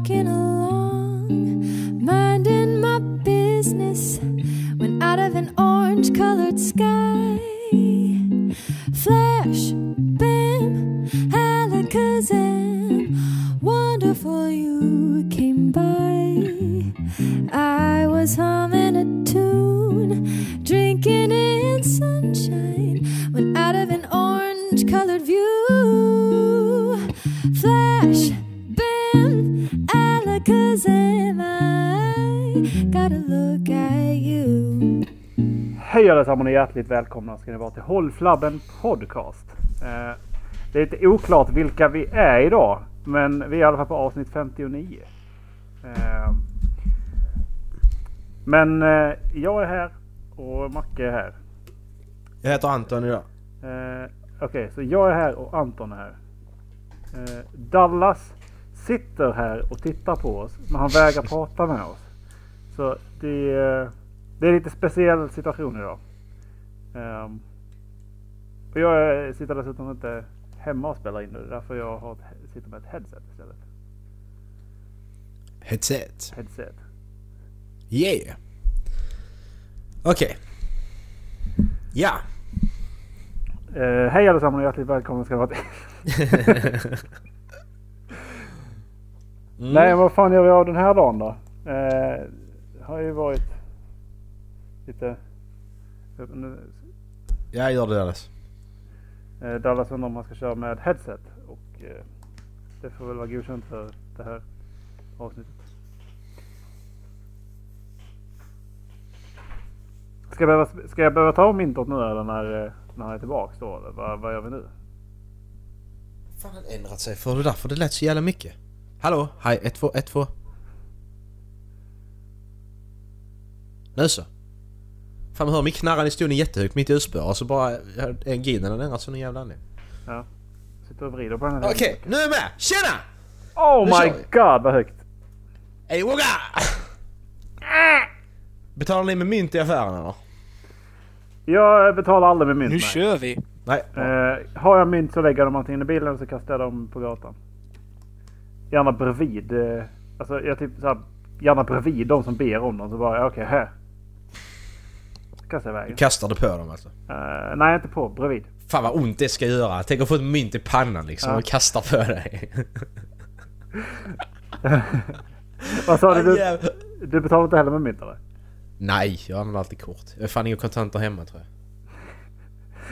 walking along, hjärtligt välkomna ska ni vara till Håll Flabben Podcast. Eh, det är lite oklart vilka vi är idag. Men vi är i alla fall på avsnitt 59. Eh, men eh, jag är här och Macke är här. Jag heter Anton idag. Eh, Okej, så jag är här och Anton är här. Eh, Dallas sitter här och tittar på oss. Men han vägrar prata med oss. Så det, är- det är lite speciell situation idag. Ehm, och jag sitter dessutom inte hemma och spelar in är därför jag har ett, sitter med ett headset istället. Headset. Headset. Yeah! Okej. Ja. Eh, hej allesammans och hjärtligt välkomna ska ni vara till. Mm. Nej, vad fan gör vi av den här dagen då? Eh, har ju varit lite... Jag gör det Dallas. Eh, Dallas undrar om man ska köra med headset och eh, det får väl vara godkänt för det här avsnittet. Ska jag behöva, ska jag behöva ta mintot nu eller när, eh, när han är tillbaks då? Eller vad, vad gör vi nu? Fan han ändrat sig för det därför det lät så jävla mycket. Hallå? Hej, 1, 2, 1, 2. Nu så. Fan man hör mig knarran i stolen jättehögt mitt i utspår och så bara är ginen den ändrat sig någon jävla anledning. Ja. Sitter och vrider på den här. Okej, nu är jag med! Tjena! Oh nu my god vad högt! Ey Wogga! Betalar ni med mynt i affären eller? Jag betalar aldrig med mynt. Nu nej. kör vi! Nej. Eh, har jag mynt så lägger jag dem antingen i bilen så kastar jag dem på gatan. Gärna bredvid. Eh, alltså jag typ såhär, gärna bredvid de som ber om dem. Så bara, ja, okej här. Kastar jag iväg. Du på dem alltså? Eh, nej inte på, bredvid. Fan vad ont det ska göra. Tänk att få ett mynt i pannan liksom Ja. och kasta på dig. Vad sa du? Du, du betalar inte heller med mynt eller? Nej, jag använder alltid kort. Jag har fan inga kontanter hemma tror jag.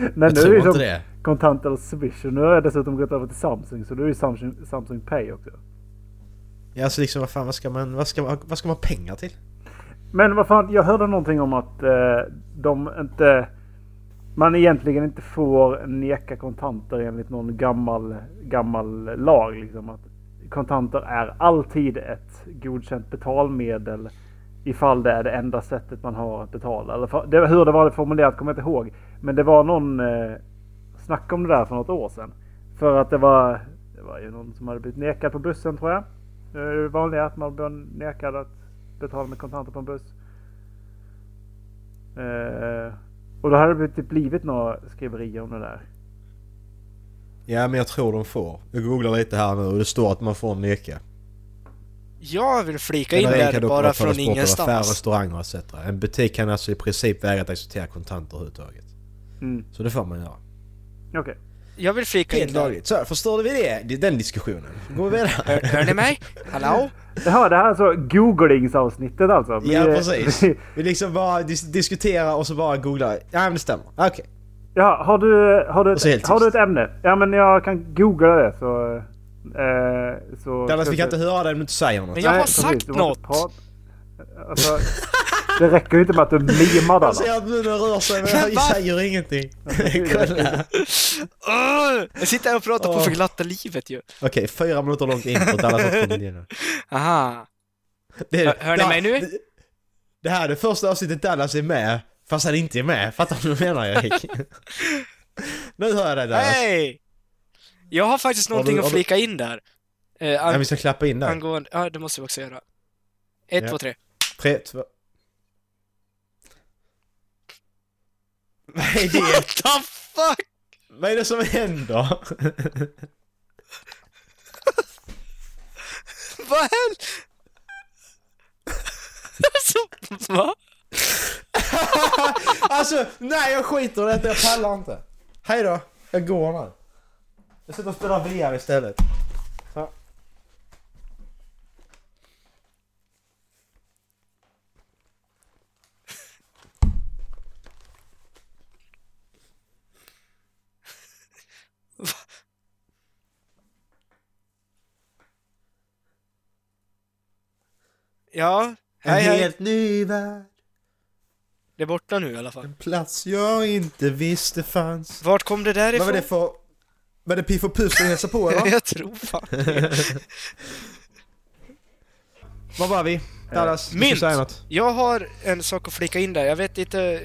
Nej jag nu är tror det inte det. kontant eller swish. Och nu har jag dessutom gått över till Samsung. Så nu är det Samsung, Samsung Pay också. Ja, alltså liksom vad fan, vad ska man, vad ska man, vad ska man ha pengar till? Men vad fan, jag hörde någonting om att eh, de inte... Man egentligen inte får neka kontanter enligt någon gammal, gammal lag. Liksom. Att kontanter är alltid ett godkänt betalmedel ifall det är det enda sättet man har att betala. Eller för, det, hur det var formulerat kommer jag inte ihåg. Men det var någon eh, snack om det där för något år sedan. För att det var, det var ju någon som hade blivit nekad på bussen tror jag. Eh, det är vanligt att man blir nekad att betala med kontanter på en buss. Eh, och då hade det typ blivit några skriverier om det där. Ja, men jag tror de får. Jag googlar lite här nu och det står att man får neka. Jag vill flika in där bara från av Affärer, ingenstans. restauranger etc. En butik kan alltså i princip vägra att acceptera kontanter överhuvudtaget. Mm. Så det får man göra. Okej. Jag vill flika in Helt lagligt. Så, förstår vi det? Det är Den diskussionen. Går vi vidare? Hör, hör ni mig? Hallå? Det här, det här är alltså googlingsavsnittet alltså. Vi- Ja, precis. Vi liksom bara dis- diskuterar och så bara googlar. Ja, men det stämmer. Okej. Ja, har du, har, du så ett, har du ett ämne? Ja men jag kan googla det så... Eh, så Dallas, vi kan inte höra dig om du inte säger något. Men jag har precis, sagt något. Alltså, det räcker ju inte med att du mimar Jag Dallas. ser att munnen rör sig men jag säger ingenting. Kolla. Jag sitter här och pratar på för glatta livet ju. Okej, fyra minuter långt in på Dallas har kommit igenom. Aha. Det, Hör- hör ni det- mig nu? Det, det här är det första avsnittet Dallas är med, fast han inte är med. Fattar du vad jag menar Erik? nu hör jag dig Dallas. Hej! Jag har faktiskt Har någonting du- att har du- flika in där. Eh, Ja, ang- vi ska klappa in där. angående... Ja, det måste vi också göra. Ett, Ja. två, tre. Tre, två... Vad är det? What the fuck? Vad är det som händer? Vad händer? Alltså, va? alltså, nej jag skiter i detta, jag pallar inte. Hej då, jag går nu. Jag sitter och spelar VR istället. Ja, En hej hej. helt ny värld. Det är borta nu i alla fall. En plats jag inte visste fanns. Vart kom det där Vad var ifrån? det för... Var det Piff och Puff som hälsade på eller? Jag tror fan Var var vi? Dallas, Mynt. säga något. Jag har en sak att flika in där. Jag vet inte eh,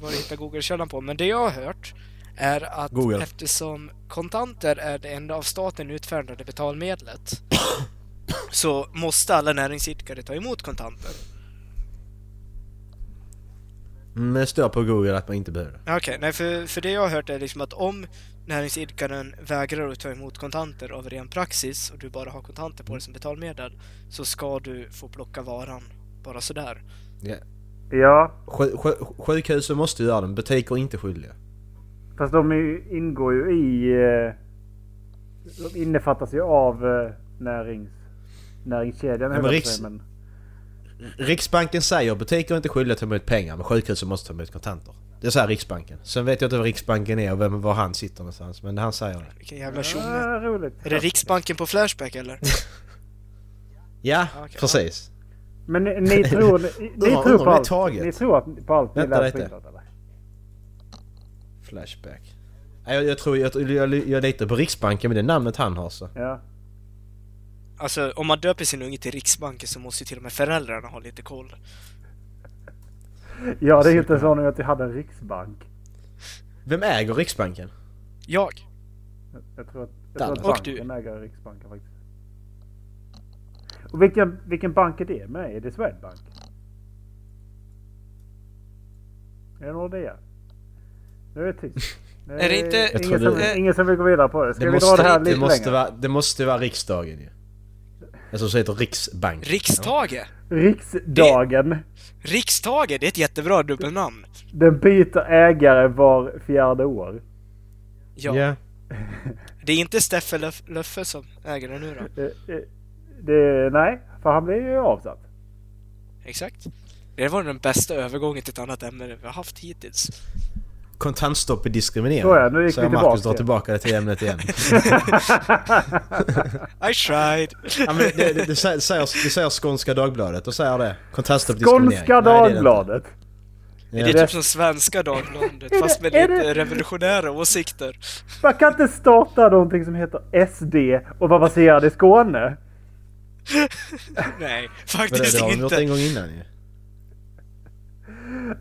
vad du hittar Google-källan på, men det jag har hört är att Google. eftersom kontanter är det enda av staten utfärdade betalmedlet så måste alla näringsidkare ta emot kontanter. Men det står på Google att man inte behöver det. Okej, nej för, för det jag har hört är liksom att om näringsidkaren vägrar att ta emot kontanter av ren praxis och du bara har kontanter på dig som betalmedel så ska du få plocka varan bara sådär. Ja. Ja, Sj- sj- sjukhusen måste ju göra det, men butiker är inte skyldiga. fast de är ingår ju i... eh, De innefattas ju av eh, närings, näringskedjan. men att riks- men, Riksbanken säger att butiker är inte skyldiga att ta emot pengar, men sjukhusen måste ta emot kontanter. Det säger Riksbanken. Sen vet jag inte vad Riksbanken är och vem, var han sitter någonstans, men han säger det. Vilken jävla tjomme. ah, roligt. Är det Riksbanken på Flashback eller? Ja, Okej, precis. Men ni, ni tror, ni, ni tror på allt? taget. Ni tror att, på allt ni Vänta lite. eller? Flashback. Nej, Jag, jag tror, jag, jag, jag litar på Riksbanken med det namnet han har så. Ja. Alltså om man döper sin unge till Riksbanken så måste ju till och med föräldrarna ha lite koll. Ja, det är inte så nu att jag hade en riksbank. Vem äger Riksbanken? Jag? Jag tror att, jag tror att Och banken äger Riksbanken faktiskt. Och vilken, vilken bank är det med? Är det Swedbank? Är det Nordea? Nu är det tyst. Är det inte- Jag Ingen, tror som, det- ingen som vill gå vidare på det. Ska Det vi måste, dra det här det, lite måste längre? vara, det måste vara riksdagen ju. Alltså så heter Riksbank. Rikstage? Riksdagen. Rikstage, det är ett jättebra dubbelnamn. Den byter ägare var fjärde år. Ja. Ja. Det är inte Steffe Löf- Löffe som äger den nu då? Eh, eh, Det, nej, för han blir ju avsatt. Exakt. Det var den bästa övergången till ett annat ämne vi har haft hittills. Kontantstopp är diskriminering. Så ja, nu gick Så vi jag Marcus tillbaka. drar tillbaka det till ämnet igen. I tried! ja, men det, det, det, säger, det säger Skånska Dagbladet och säger det. Kontantstopp diskriminering. Skånska Nej, det är det inte. Dagbladet. Det är Ja. typ som Svenska Dagbladet fast med är lite det- revolutionära åsikter. Man kan inte starta någonting som heter SD och vara baserad i Skåne. Nej, Men det, faktiskt det har de gjort inte. en gång innan ju.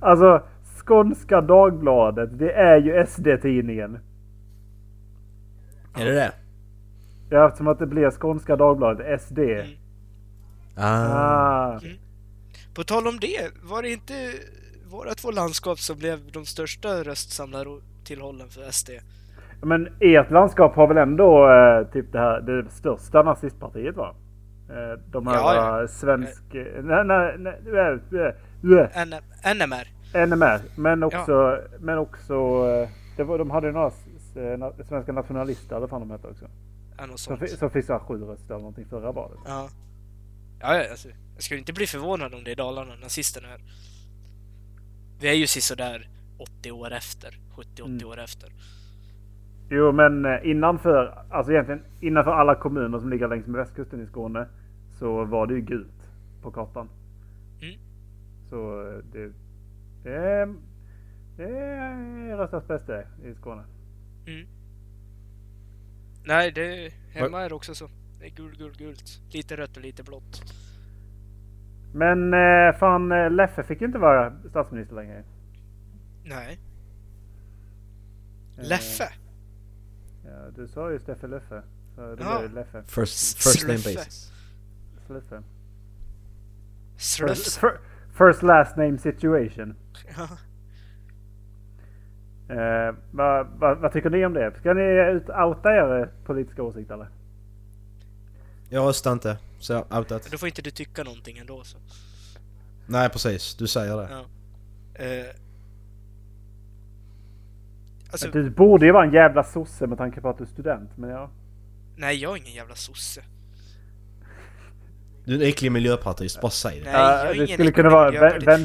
Alltså, Skånska Dagbladet, det är ju SD-tidningen. Är det det? Ja, eftersom att det blir Skånska Dagbladet, SD. Mm. Ah. Ah. På tal om det, var det inte våra två landskap som blev de största röstsamlartillhållen för SD? Men ert landskap har väl ändå eh, typ det här, det största nazistpartiet va? Eh, de här Ja, ja. eh, svensk... eh, Nej, nej, nej, eh, eh, eh, N- NMR. NMR. Men också, men också... Det var, de hade ju några eh, svenska nationalister, eller vad de hette också. Som, som fick sju röster eller någonting förra valet. Ja. Ja, ja, alltså, jag skulle inte bli förvånad om det är Dalarna nazisterna är. Vi är ju sådär 80 år efter. 70-80 Mm. år efter. Jo men eh, innanför, alltså egentligen innanför alla kommuner som ligger längs med västkusten i Skåne så var det ju gult på kartan. Mm. Så eh, det, det, är- det är röstas bäst det i Skåne. Nej, det, hemma är det också så. Det är gul, gul, gult. Lite rött och lite blått. Men eh, fan eh, Leffe fick ju inte vara statsminister längre. Nej. Eh, Leffe? Ja, du sa ju Steffe Leffe. Så det Ja. blev Leffe. First, first name basis. Leffe. Sluff. First, fir- first last name situation. Ja. Eh, vad, vad, vad tycker ni om det? Ska ni ut, outa er politiska åsikt eller? Jag röstar inte. Så outat. Då får inte du tycka någonting ändå så. Nej precis, du säger det. Ja. Eh, alltså, Du borde ju vara en jävla sosse med tanke på att du är student. Men ja. nej jag är ingen jävla sosse. Du är en äcklig miljöpartist, bara säg det. Nej, Ja, jag är det ingen skulle äcklig kunna vara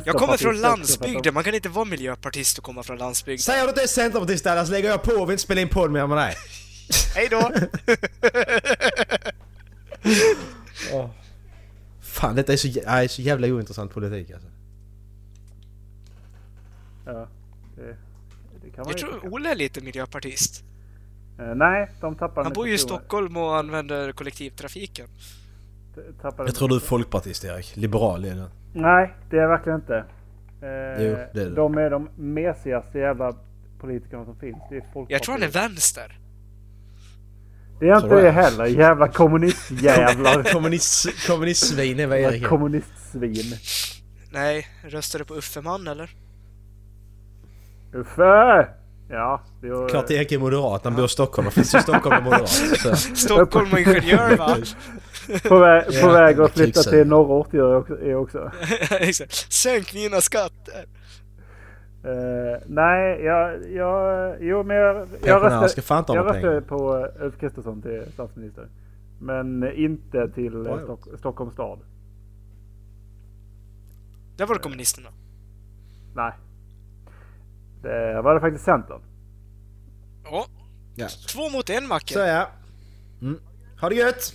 Jag kommer från landsbygden, de- man kan inte vara miljöpartist och komma från landsbygden. Säger du att du är centerpartist Dallas lägger jag på och vill inte spela in podd mer med dig. Hej då! Fan detta är så, jä- nej, så jävla ointressant politik alltså. Ja, det, det kan man Jag tror. Olle är lite miljöpartist. Eh, nej, de tappar Han bor ju i. Stockholm och använder kollektivtrafiken. T- tappar Jag tror du är folkpartist Erik. Liberal är det. Nej, det är jag verkligen inte. Eh, Jo, det är det. De är de mesigaste jävla politikerna som finns. Det är. Jag tror han är vänster. Det är inte du det heller. Jävla kommunistjävlar. Kommunist, kommunistsvin är vad Erik är. kommunistsvin. Nej, röstade på Uffeman eller? Uffe! Ja, det är Klart Erik är moderat, han bor i Stockholm. Det finns ju Stockholm är moderat. Stockholm och ingenjör va? på, väg, på väg att flytta till norrort gör jag också. Är också. Sänk mina skatter! Eh, nej, jag, jag, jo men jag, jag röstade, jag röstade på Ulf Kristersson till statsminister. Men inte till gjort. Stock, Stockholms stad. Där var det kommunisterna. Nej. Det var det faktiskt Centern. Ja, två mot en Så Macke. ja. Mm. Ha det gött!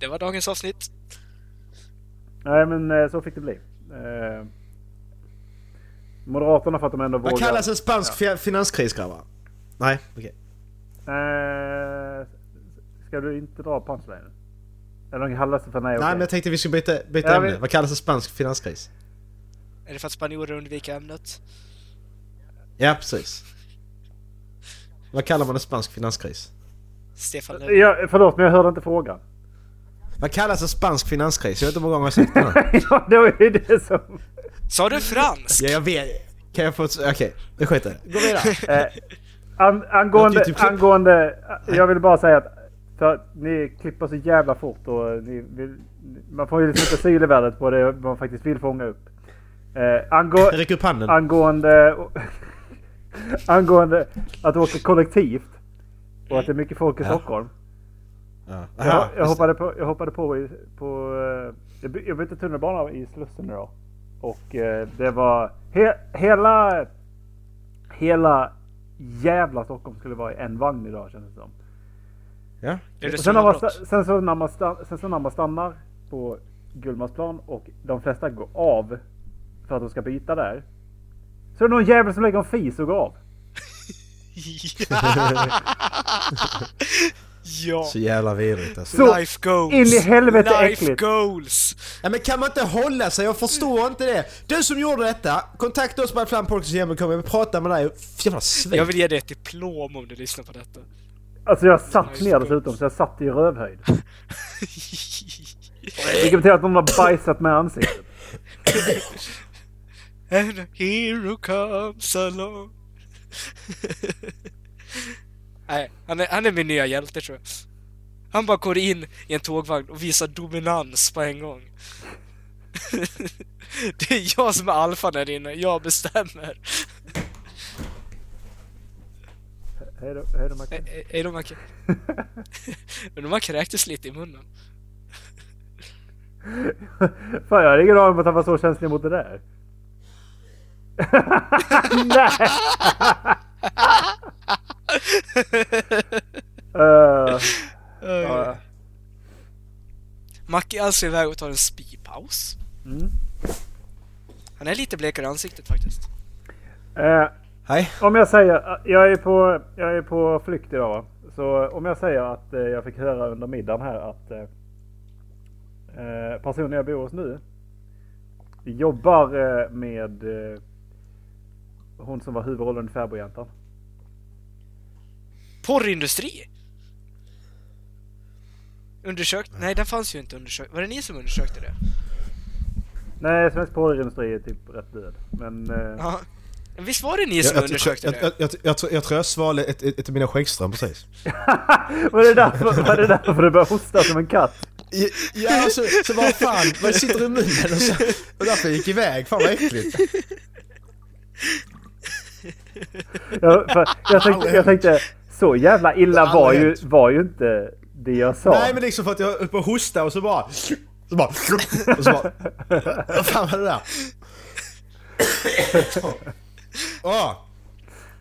Det var dagens avsnitt. Nej men eh, så fick det bli. Eh, Moderaterna för att de ändå Vad vågar. kallas en spansk fi- finanskris grabbar? Nej, okej. Eh, ska du inte dra punchlinen? Eller de kallas det för nej Nej men jag tänkte vi skulle byta, byta Ja, ämne. vi- Vad kallas en spansk finanskris? Är det för att spanjorer undviker ämnet? Ja precis. Vad kallar man en spansk finanskris? Stefan Löfven. Ja, förlåt men jag hörde inte frågan. Vad kallas en spansk finanskris? Jag vet inte hur många gånger jag har sagt det ja det var ju det som... Sa du fransk? Ja jag vet. Kan jag få. Okej, det skiter jag i. Gå vidare. Eh, an, angående, Något YouTube-klipp? angående... Jag vill bara säga att för att ni klipper så jävla fort och ni vill, man får ju liksom inte syrevärdet på det man faktiskt vill fånga upp. Eh, angå, Räck upp handen. angående... angående att åka kollektivt och att det är mycket folk i Ja. Stockholm. Ja. Jag, jag, hoppade på, jag hoppade på, på eh, jag, by- jag bytte tunnelbana i Slussen idag. Och eh, det var he, hela, hela jävla Stockholm skulle vara i en vagn idag kändes det som. Ja. Är det Och sen, när man, sen, så när man sta- sen så när man stannar på Gullmarsplan och de flesta går av för att de ska byta där. Så är det någon jävel som lägger en fis och går av. ja! Så jävla vidrigt alltså. Så Life goals! in i helvete Life äckligt. goals! Ja, men kan man inte hålla sig? Jag förstår inte det. Du som gjorde detta, kontakta oss på Flampodcast kommer vi prata med dig. Jävla svin. Jag vill ge dig ett diplom om du lyssnar på detta. Alltså jag satt ner dessutom så jag satt i rövhöjd. Vilket betyder att någon har bajsat med ansiktet. And a hero comes along. Nej, han är, han är min nya hjälte tror jag. Han bara går in i en tågvagn och visar dominans på en gång. Det är jag som är alfan där inne, jag bestämmer. Hej då, hej då Macke. Hej- då Macke. Men de har kräktes lite i munnen. Fan jag hade ingen aning om att han var så känslig mot det där. Nej! uh, ja. Macke är alltså iväg och tar en spypaus. mm. Han är lite blekare i ansiktet faktiskt. Eh, Hej. om jag säger, jag är på, jag är på flykt idag va? Så om jag säger att eh, jag fick höra under middagen här att eh, eh, personen jag bor hos nu jobbar eh, med eh, hon som var huvudrollen i Fäbodjäntan. Porrindustri! Undersökt? Nej, den fanns ju inte undersökt. Var det ni som undersökte det? Nej, svensk porrindustri är typ rätt död. Men eh, Ja. Visst var det ni som jag, undersökte jag, det? jag, jag, jag, tror- jag tror jag svalde ett, ett, ett av mina skäggstrån precis. Var det därför, var det därför du började hosta som en katt? Ja, ja så, så vad fan, vad sitter i munnen och så... Och därför gick iväg, fan vad äckligt. Jag, för, jag, tänkte, jag tänkte, så jävla illa var ju, hänt. var ju inte det jag sa. Nej men liksom för att jag höll på att hosta och så bara... Så bara... Och så bara... Vad fan var det där? Åh!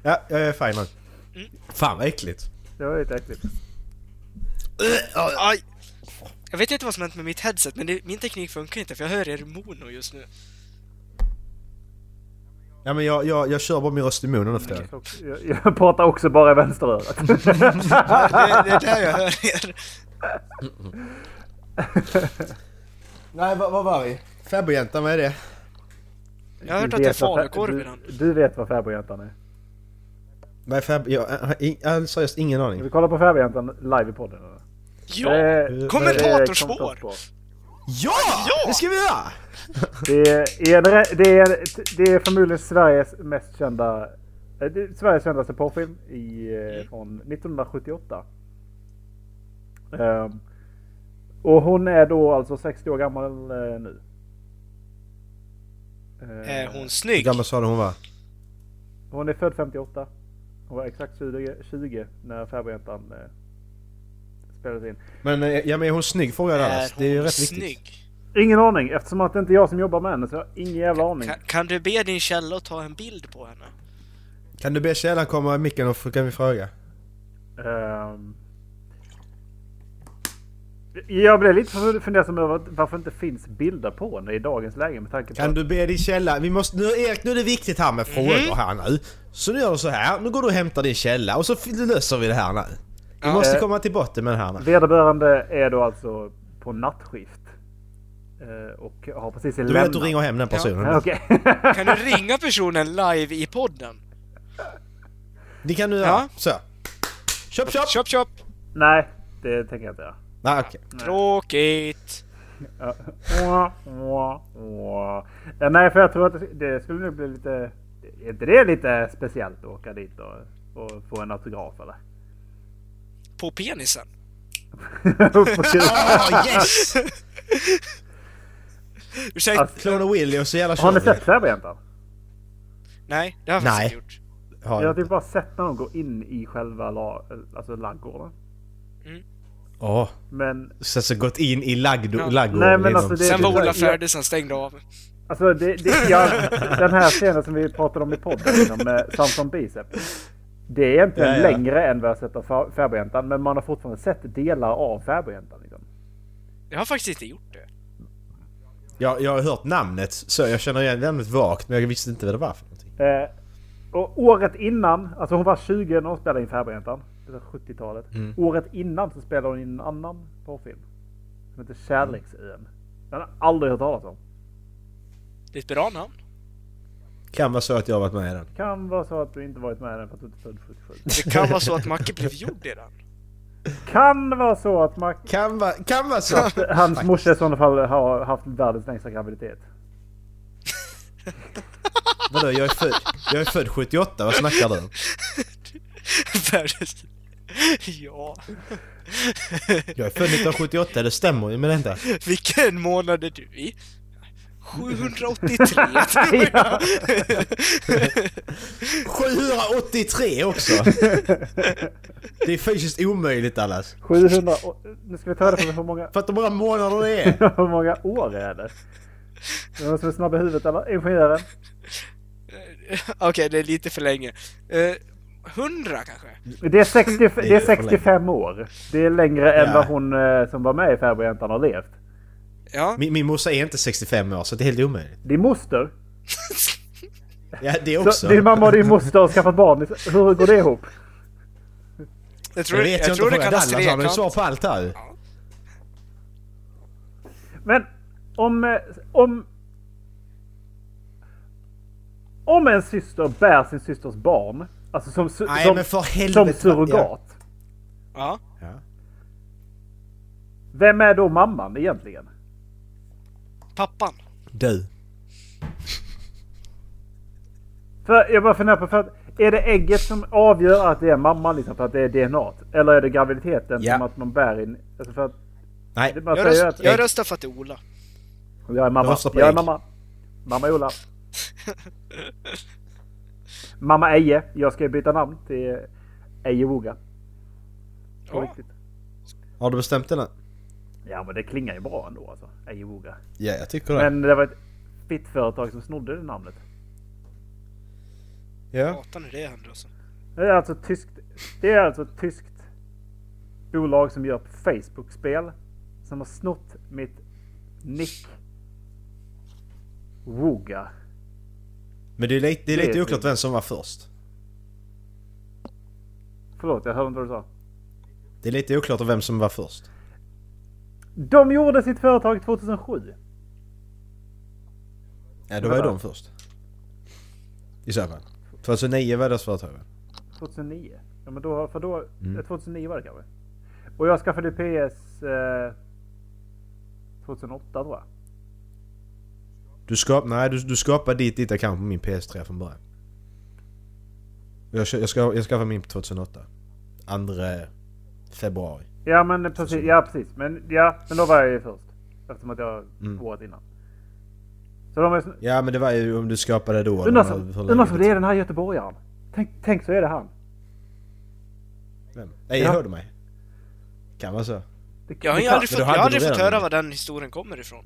Ja, jag är fine nu. Fan vad äckligt. Det var lite äckligt. Aj! Jag vet inte vad som hänt med mitt headset, men det, min teknik funkar inte för jag hör er mono just nu. Ja men jag, jag, jag kör bara min röst i munnen efter det. Jag, jag pratar också bara i vänsterörat. Det, det är där jag hör er. Nej vad, vad var vi? Fäbodjäntan, vad är det? Jag har hört Du att det är vet vad fä- falukorv i den. du, du vet vad fäbodjäntan är. Vad är fäb... Jag har seriöst ingen Ska aning. vi kolla på fäbodjäntan live i podden? eller? Ja! Eh, Kommentatorspår! Ja! Ja! Det ska vi göra! Det är, det, är, det är förmodligen Sveriges mest kända... eh, Sveriges kändaste porrfilm i, eh, från 1978. Ehm, och hon är då alltså 60 år gammal eh, nu. Eh, Är hon Hur snygg? gammal sa du hon var? hon är född 58. Hon var exakt 20, 20 när Fäbodjäntan eh, spelades in. Men, eh, ja, men är hon snygg frågar jag Är Dallas. Det är ju rätt viktigt. snygg? Ingen aning eftersom att det inte är jag som jobbar med henne så jag har ingen jävla aning. Kan, kan du be din källa att ta en bild på henne? Kan du be källan komma i micken och kan vi fråga? Ehm. jag blev lite fundersam över varför det inte finns bilder på henne i dagens läge med tanke på Kan att- du be din källa? Vi måste, nu, Erik, nu är det viktigt här med frågor här nu. Så nu gör du så här. Nu går du och hämtar din källa och så löser vi det här nu. Vi Ja. måste Eh. komma till botten med det här nu. Vederbörande är då alltså på nattskift. Eh, och har precis Du vill lämnat. att du ringer hem den personen? Ja, Okej. Kan du ringa personen live i podden? Det kan du göra. Ja. Så. Köp, köp! Köp, köp! Nej, det tänker jag inte göra. Nej, okej. Tråkigt! Ja, nej, för jag tror att det- det skulle nog bli lite... Är inte det lite speciellt att åka dit och, och få en autograf eller? På penisen? Oh, yes! Ursäkta? Alltså, Clone Willy och så jävla har ni sett Fäbodjäntan? Nej, det har jag faktiskt inte gjort. Har Jag har jag. typ bara sett när de går in i själva la, alltså laggården. Åh. Men Så så gått in i Ja. laggården Nej, men inom- alltså det- Sen var det- Ola jag- färdig, sen stängde av. alltså det, det, ja, den här scenen som vi pratade om i podden liksom, med Samson Bicep. Det är egentligen Ja, ja. längre än vad jag sett av Fäbodjäntan. Men man har fortfarande sett delar av Fäbodjäntan. Liksom. Jag har faktiskt inte gjort det. Jag, jag har hört namnet, så jag känner igen namnet vagt men jag visste inte vad det var för någonting. Eh, och året innan, alltså hon var 20 när hon spelade in Fäbodjäntan. Det var 70-talet. Mm. Året innan så spelade hon in en annan porrfilm. Som heter Kärleksön. Den har jag aldrig hört talas om. Det är ett bra namn. Kan vara så att jag har varit med i den. Kan vara så att du inte varit med i den för att du inte född 77. Det kan vara så att Macke blev gjord i den. Kan vara så att Mac Kan vara, kan vara så. Hans morsa i sådana fall har haft världens längsta graviditet. Vadå, jag är född, jag är född 78, vad snackar du om? Världens... Ja. Jag är född 1978, det stämmer ju med detta. Vilken månad är du i? 783 tror jag. 783 också! Det är fysiskt omöjligt allas. 700... och- Nu ska vi ta reda på hur många, Fattar hur många månader det är? hur många år är det? Är det någon som är snabb i huvudet eller? Ingenjören? Okej, det är lite för länge. Eh, 100 kanske? Det är, 60, det är för 65 år. Det är längre än vad hon eh, som var med i Fäbodjäntan har levt. Ja. Min, min morsa är inte 65 år så det är helt omöjligt. Din moster. Ja, det Så också. din mamma och din moster har skaffat barn. Hur går det ihop? Jag tror, Jag jag vet jag tror inte, det Dallas, han har ju svar trekant. på allt här ju. Men om... Om... Om en syster bär sin systers barn. Alltså som, Nej som, men för som helvete. surrogat. Ja. Ja. Vem är då mamman egentligen? Pappan. Du. För jag bara funderar på, för att är det ägget som avgör att det är mamman liksom för att det är DNA? Eller är det graviditeten Ja. som att man bär in? Alltså för att Nej, Jag, röst, att jag röstar för att det är Ola. jag är mamma. på Jag är mamma. Mamma Ola. mamma Eje. Jag ska byta namn till Eje Woga. Ja. har du bestämt det nu? Ja men det klingar ju bra ändå alltså. Eje Woga. Ja, jag tycker det. Men det var ett fittföretag som snodde det namnet. Ja. Satan när det händer alltså. Det är alltså tyskt, det är alltså ett tyskt bolag som gör Facebook-spel. Som har snott mitt nick. Woga. Men det är lite, det är Det lite är oklart vem som var först. Förlåt, jag hörde inte vad du sa. Det är lite oklart vem som var först. De gjorde sitt företag 2007. Ja, då var ju de först. I så fall. 2009 var deras företag va? 2009. Ja men då, för då, Mm. eh, 2009 var det kanske. Och jag skaffade PS eh, 2008 tror jag. Du, skap, nej, du, du skapade ditt, ditt account på min PS3 från början. Jag, jag, ska, jag skaffade min på 2008. 2 februari. Ja men precis, ja precis. Men, ja, men då var jag ju först. Eftersom att jag Mm. året innan. Så de är, Ja men det var ju om du skapade då. undrar länge som det är den här göteborgaren. Tänk, tänk så är det han. Vem? Nej, Ja. jag hörde mig. Kan vara så. Det, Jag har ju aldrig fått, jag aldrig du fått höra var den historien kommer ifrån.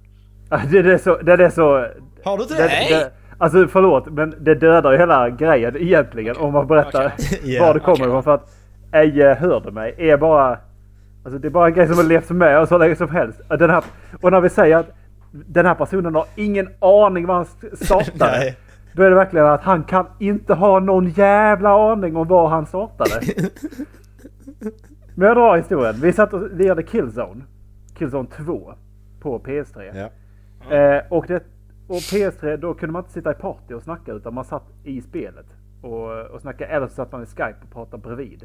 Det, det är så... Det, är så Har du inte det? Nej. det, alltså förlåt men det dödar ju hela grejen egentligen om man berättar Ja, var det kommer ifrån. För att Eje hörde mig är bara... Alltså det är bara en grej som har levt med oss så länge som helst. Den här, och när vi säger att den här personen har ingen aning vad han startade. Då är det verkligen att han kan inte ha någon jävla aning om var han startade. Men jag drar historien. Vi satt och lirade Killzone. Killzone 2. På PS3. Ja. Eh, och, det, och PS3 då kunde man inte sitta i party och snacka utan man satt i spelet. Och, och snackade eller så satt man i Skype och pratade bredvid.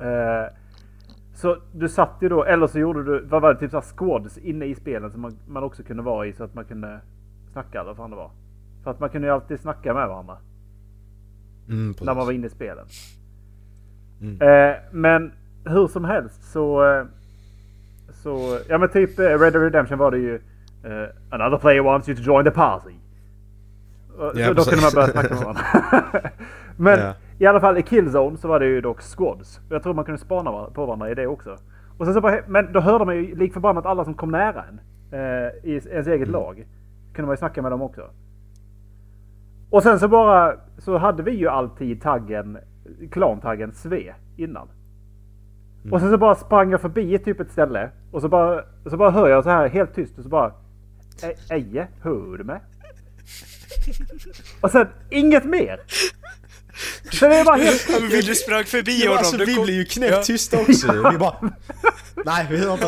Eh, så du satt ju då, eller så gjorde du, vad var det, typ såhär squads inne i spelen som man, man också kunde vara i så att man kunde snacka eller vad fan det var. För att man kunde ju alltid snacka med varandra Mm, när man var inne i spelen. Mm. Eh, men hur som helst så... Eh, så ja men typ eh, Red Dead Redemption var det ju... Eh, Another player wants you to join the party. Ja, så då precis. kunde man börja snacka med varandra. men Ja. I alla fall i Killzone så var det ju dock squads. Jag tror man kunde spana på varandra i det också. Och sen så bara, men då hörde man ju lik förbannat alla som kom nära en. Eh, I ens eget lag. Kunde man ju snacka med dem också. Och sen så bara så hade vi ju alltid taggen, klantaggen Sve innan. Och sen så bara sprang jag förbi typ ett ställe och så bara, så bara hör jag så här helt tyst och så bara "E- Eje, hör du mig? Och sen inget mer. Så det är bara helt... Ja, men vi du sprang förbi Ja, honom. alltså, du vi kom- blir ju knäppt Ja. också. Vi bara... Nej, vi hör inte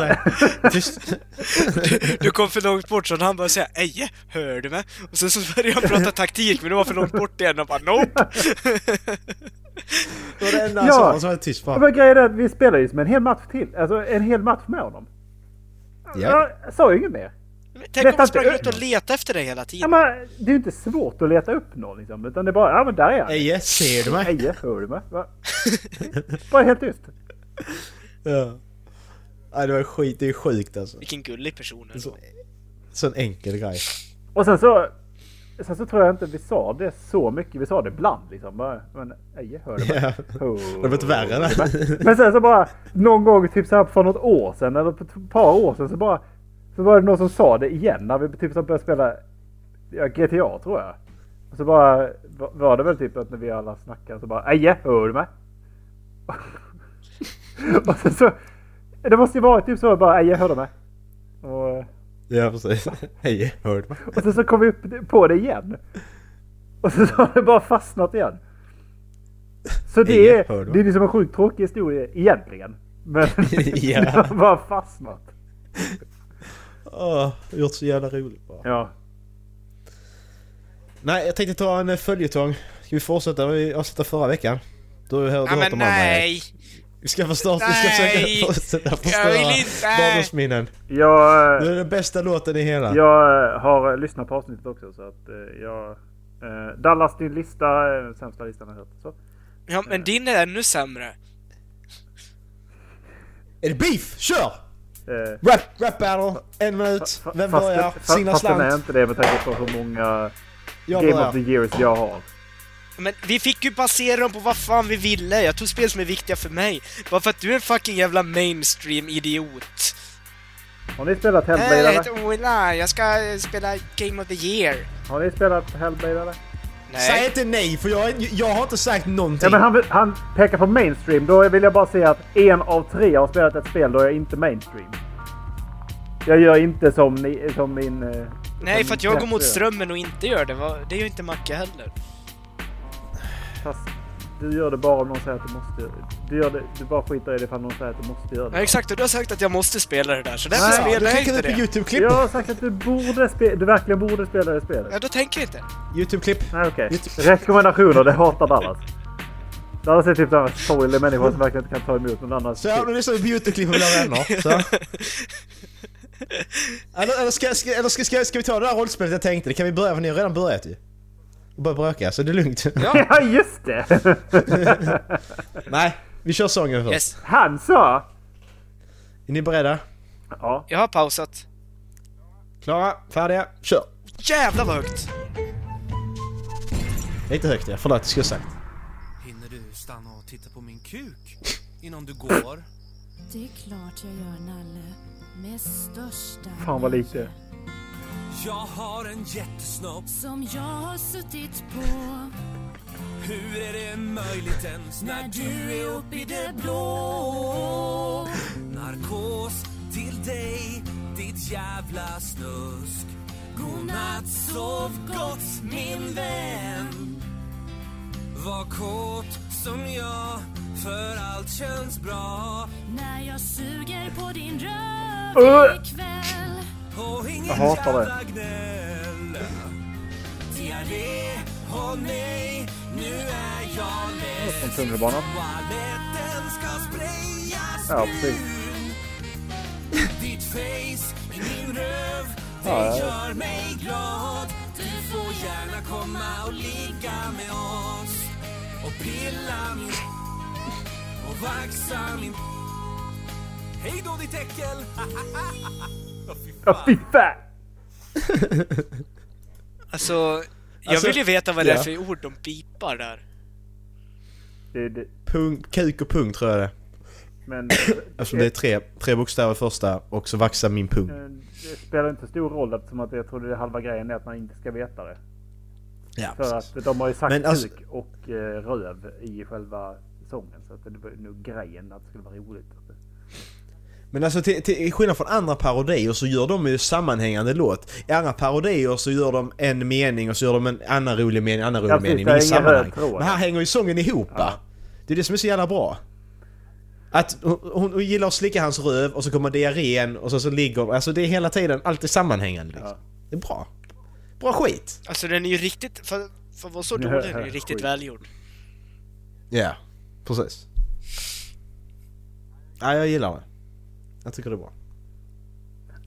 det. Tyst. Du kom för långt bort så han bara säga Eje, hör du mig? Och sen så började jag prata taktik men det var för långt bort igen och bara nope! Det var det enda han Ja. sa, och så var det tyst bara. Men grejen är att vi spelar ju som en hel match till. Alltså en hel match med honom. Ja. Jag sa ju inget mer. Tänk om Leta han sprang inte ut och letade efter dig hela Ja, tiden. men, det är ju inte svårt att leta upp någon liksom. Utan det är bara, ja men där är han. Eje, ser du mig? Eje, hör du mig? Va? Bara helt tyst. Ja. Nej, det var skit, det är sjukt alltså. Vilken gullig person En ändå. sån, sån enkel grej. Och sen så... Sen så tror jag inte vi sa det så mycket. Vi sa det ibland liksom. Bara, men Eje, hör du mig? Ja. Det har blivit värre eller? Men sen så bara någon gång typ så här för något år sedan eller ett par år sedan så bara så var det någon som sa det igen när vi typ började spela ja, GTA tror jag. Och så bara va- var det väl typ att när vi alla snackade så bara Eje, hör du mig? och sen så det måste ju vara typ så bara Eje, hör du mig? Och, Ja, precis. Hej, hör du mig? och sen så kom vi upp på det igen. Och så har det bara fastnat igen. Så det Eje, är, det är liksom en sjukt tråkig historia egentligen. Men det har bara fastnat. Åh, gjort så jävla roligt bara. Ja. Nej, jag tänkte ta en eh, följetong. Ska vi fortsätta? Vi avslutade förra veckan. Du har ju hört Ja men om nej! Vi ska förstås, vi ska Nej! försöka fortsätta Jag förstöra barndomsminnen. Jag, Det är den bästa låten i hela. jag har lyssnat på avsnittet också så att eh, jag... Eh, Dallas, din lista är den sämsta listan jag hört. Så. Ja, men din är ännu sämre. Är det beef? Kör! Eh, Rap, rap battle, en minut. Vem fast börjar? det- fa- Sina Fast den är slant. inte det med tanke på hur många Jag Game of the. Years jag har. Men vi fick ju basera dem på vad fan vi ville. Jag tog spel som är viktiga för mig. Bara för att du är en fucking jävla mainstream-idiot. Har ni spelat Hellblade jag eller? heter Ola. Jag ska spela Game of the Year. Har ni spelat Hellblade eller? Säg Nej. inte nej för jag, jag har inte sagt någonting. Ja men han, han pekar på mainstream. Då vill jag bara säga att en av tre har spelat ett spel då är jag inte mainstream. Jag gör inte som, ni, som min... eh, Nej, som för att jag går mot strömmen och inte gör det. Det gör inte Macke heller. Fast du gör det bara om någon säger att du måste. Du, gör det, du bara skiter i det ifall någon säger att du måste göra det. Ja, exakt. Och du har sagt att jag måste spela det där, så därför spelar du jag inte ut på det. YouTube-klipp. Jag har sagt att du borde spela, du verkligen borde spela det spelet. Ja, då tänker jag inte. YouTube-klipp. Nej okej. Rekommendationer, det hatar Dallas. Dallas är typ den sorglig människa som verkligen inte kan ta emot någon annans Så nu lyssnar vi på YouTube-klipp med våra vänner. Så. Eller, eller, ska, ska, eller ska, ska, ska vi ta det där rollspelet jag tänkte? Det kan vi börja för ni har redan börjat ju. Och börja bråka, så det är lugnt. Ja. Ja just det! Nej, vi kör sången först. Yes. Han sa... Är ni beredda? Ja. Jag har pausat. Klara? Färdiga? Kör! Jävlar vad högt! Lite högt ja, förlåt, det skulle jag sagt. Hinner du stanna och titta på min kuk innan du går? Det är klart jag gör, Nalle. Med största Fan vad lite. Jag har en jättesnopp, Som jag har suttit på. Hur är det möjligt ens när du är uppe i det blå. Narkos till dig, ditt jävla snusk. Godnatt, sov gott min vän. Var kåt som jag, för allt känns bra. När jag suger på din röv ikväll. Jag hatar det. Från tunnelbanan. Ja, precis. Ditt face i min röv, det Ja, ja. gör mig glad Du får gärna komma och ligga med oss Och pilla min och vaxa min Hej då ditt äckel! Ja fy fan! Alltså, jag Alltså, vill ju veta vad det är ja. för ord de pipar där. Det, det, Pung, kuk och pung tror jag det är. men Eftersom det är tre, tre bokstäver första och så vaxar min pung. eh, det spelar inte stor roll eftersom att jag tror det är halva grejen är att man inte ska veta det. Ja, För att de har ju sagt Men alltså- kuk och eh, röv i själva sången. Så att det var nog grejen att det skulle vara roligt. Men alltså till, till i skillnad från andra parodier så gör de ju sammanhängande låt. I andra parodier så gör de en mening och så gör de en annan rolig mening, annan rolig mening. det är är sammanhang. Men här hänger ju sången ihop Ja. va? Det är det som är så jävla bra. Att hon, hon, hon gillar att slicka hans röv och så kommer diarrén och så, så ligger hon... Alltså det är hela tiden alltid sammanhängande liksom. Ja. Det är bra. Bra skit! Alltså den är ju riktigt, för, för att vara så dålig, den är ju skit. riktigt välgjord. Ja, precis. Ja, jag gillar det. Jag tycker det är bra.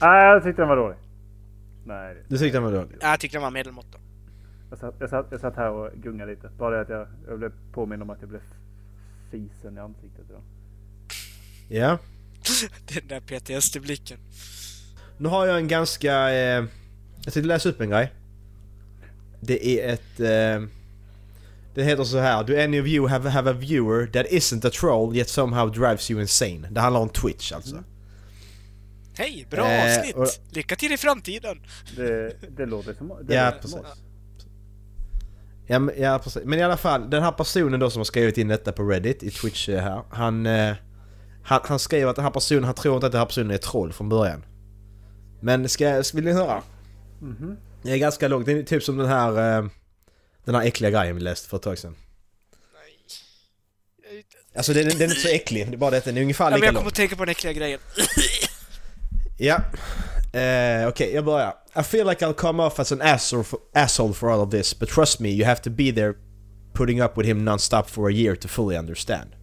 Nej, jag tyckte den var dålig. Nej, det- Du tyckte den var dålig? Ja, Jag tyckte den var medelmått då. jag satt, jag, satt, jag satt här och gungade lite. Bara det att jag, jag blev påmind om att jag blev fisen i ansiktet idag. Ja. Den där PTSD-blicken. Nu har jag en ganska... Eh, jag tänkte läsa upp en grej. Det är ett... Eh, det heter så här. Do any of you have, have a viewer that isn't a troll yet somehow drives you insane? Det handlar om Twitch alltså. Hej, bra Eh, avsnitt! och- Lycka till i framtiden! Det, det låter som det Ja, låter precis. som oss. Ja, men- ja precis. Men i alla fall, den här personen då som har skrivit in detta på Reddit i Twitch eh, här. Han, eh, han, han skrev att den här personen, han tror inte att den här personen är troll från början. Men ska, ska vill ni höra? Mhm. Det är ganska långt, det är typ som den här... Eh, den här äckliga grejen vi läste för ett tag sedan. Alltså den, den är inte så äcklig, det är bara det att den är ungefär Ja, men lika jag lång. kommer att tänka på den äckliga grejen. Ja. Eh, Okej, jag börjar. I feel like I'll come off as an asshole for, asshole for all of this, but trust me, you have to be there putting up with him non-stop for a year to fully understand.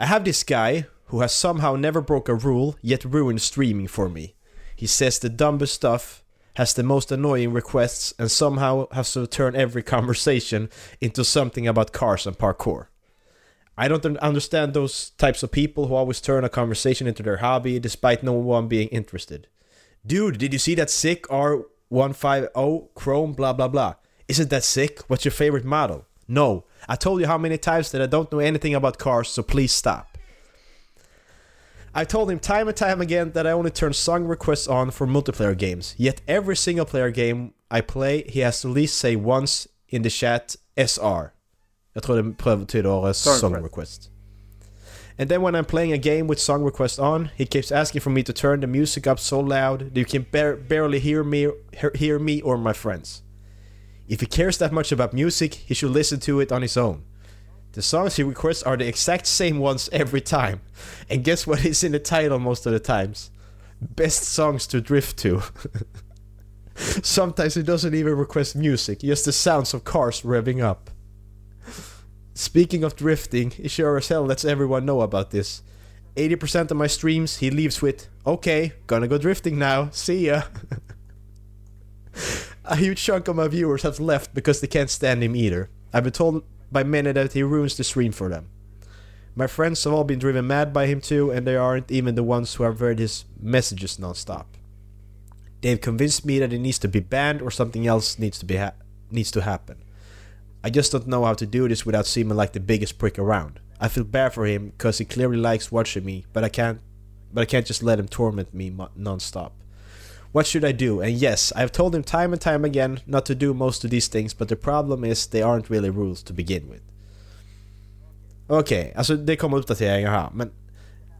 I have this guy who has somehow never broke a rule, yet ruined streaming for me. He says the dumbest stuff, has the most annoying requests and somehow has to turn every conversation into something about cars and parkour. I don't understand those types of people who always turn a conversation into their hobby despite no one being interested. Dude, did you see that sick R150 Chrome blah blah blah? Isn't that sick? What's your favorite model? No. I told you how many times that I don't know anything about cars, so please stop. I told him time and time again that I only turn song requests on for multiplayer games. Yet every single player game I play, he has to at least say once in the chat SR. Jag tror det Song song request. And then when I'm playing a game with song request on, he keeps asking for me to turn the music up so loud that you can bar- barely hear me, hear me or my friends. If he cares that much about music, he should listen to it on his own. The songs he requests are the exact same ones every time. And guess what is in the title most of the times? Best songs to drift to. Sometimes he doesn't even request music, just the sounds of cars revving up. Speaking of drifting, he sure as hell lets everyone know about this. 80% of my streams he leaves with, okay, gonna go drifting now, see ya. A huge chunk of my viewers have left because they can't stand him either. I've been told by many that he ruins the stream for them. My friends have all been driven mad by him too, and they aren't even the ones who have read his messages nonstop. They've convinced me that it needs to be banned or something else needs to be needs to happen. I just don't know how to do this without seeming like the biggest prick around. I feel bad for him because he clearly likes watching me, but I can't but I can't just let him torment me non-stop. What should I do? And yes, I've told him time and time again not to do most of these things, but the problem is they aren't really rules to begin with. Okej, alltså det kommer uppdateringar här, men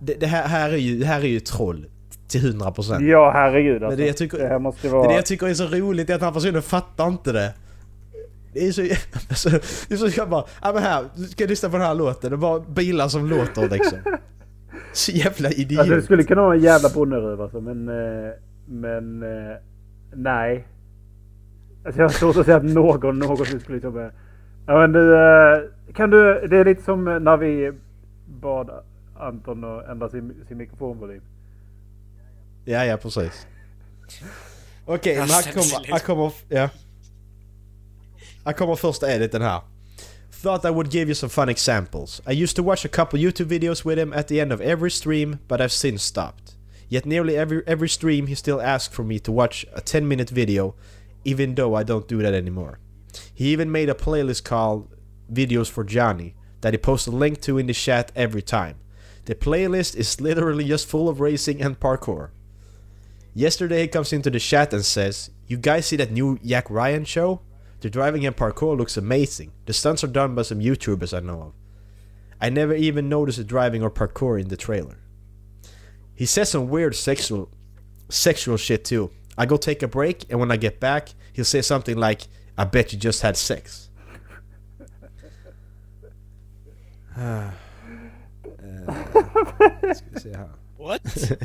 det, det, här, här, är ju, det här är ju troll till 100%. Ja, herregud alltså. det jag tycker- det här måste ju Det, vara... det jag tycker är så roligt är att här personen fattar inte det. Det är så... Alltså, det är så jag bara, ja men här, du ska lyssna på den här låten. Det är bara bilar som låter liksom. Så jävla idiot. Alltså det skulle kunna vara en jävla bonneröv alltså, men... eh, Men... eh, Nej. Alltså jag har svårt att säga att någon någonsin skulle eh, Ja men du... eh, Kan du... Det är lite som när vi bad Anton att ändra sin, sin mikrofonvolym. Ja, ja precis. Okej, men här kommer, här kommer, ja. Här kommer edit editen här. Thought I would give you some fun examples. I used to watch a couple YouTube videos with him at the end of every stream, but I've since stopped. Yet nearly every every stream he still asks for me to watch a 10 minute video, even though I don't do that anymore. He even made a playlist called Videos for Johnny that he posts a link to in the chat every time. The playlist is literally just full of racing and parkour. Yesterday he comes into the chat and says, You guys see that new Jack Ryan show? The driving and parkour looks amazing. The stunts are done by some YouTubers I know of. I never even noticed the driving or parkour in the trailer. He says some weird sexual sexual shit too. I go take a break and when I get back, he'll say something like, I bet you just had sex. Ska vi se här. What?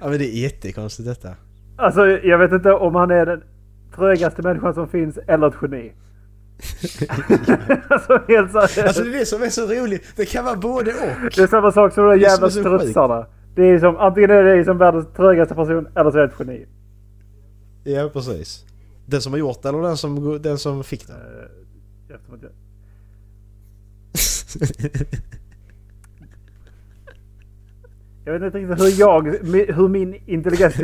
Ja men det är jättekonstigt detta. Alltså jag vet inte om han är den trögaste människan som finns eller ett geni. alltså helt seriöst. Alltså det är det som är så roligt. Det kan vara både och. Det är samma sak som de Det är jävla strutsarna. Det är som antingen är det som världens trögaste person eller så är det ett geni. Ja precis. Den som har gjort det eller den som, den som fick det? Eh, eftersom att jag- Jag vet inte riktigt hur jag, hur min intelligens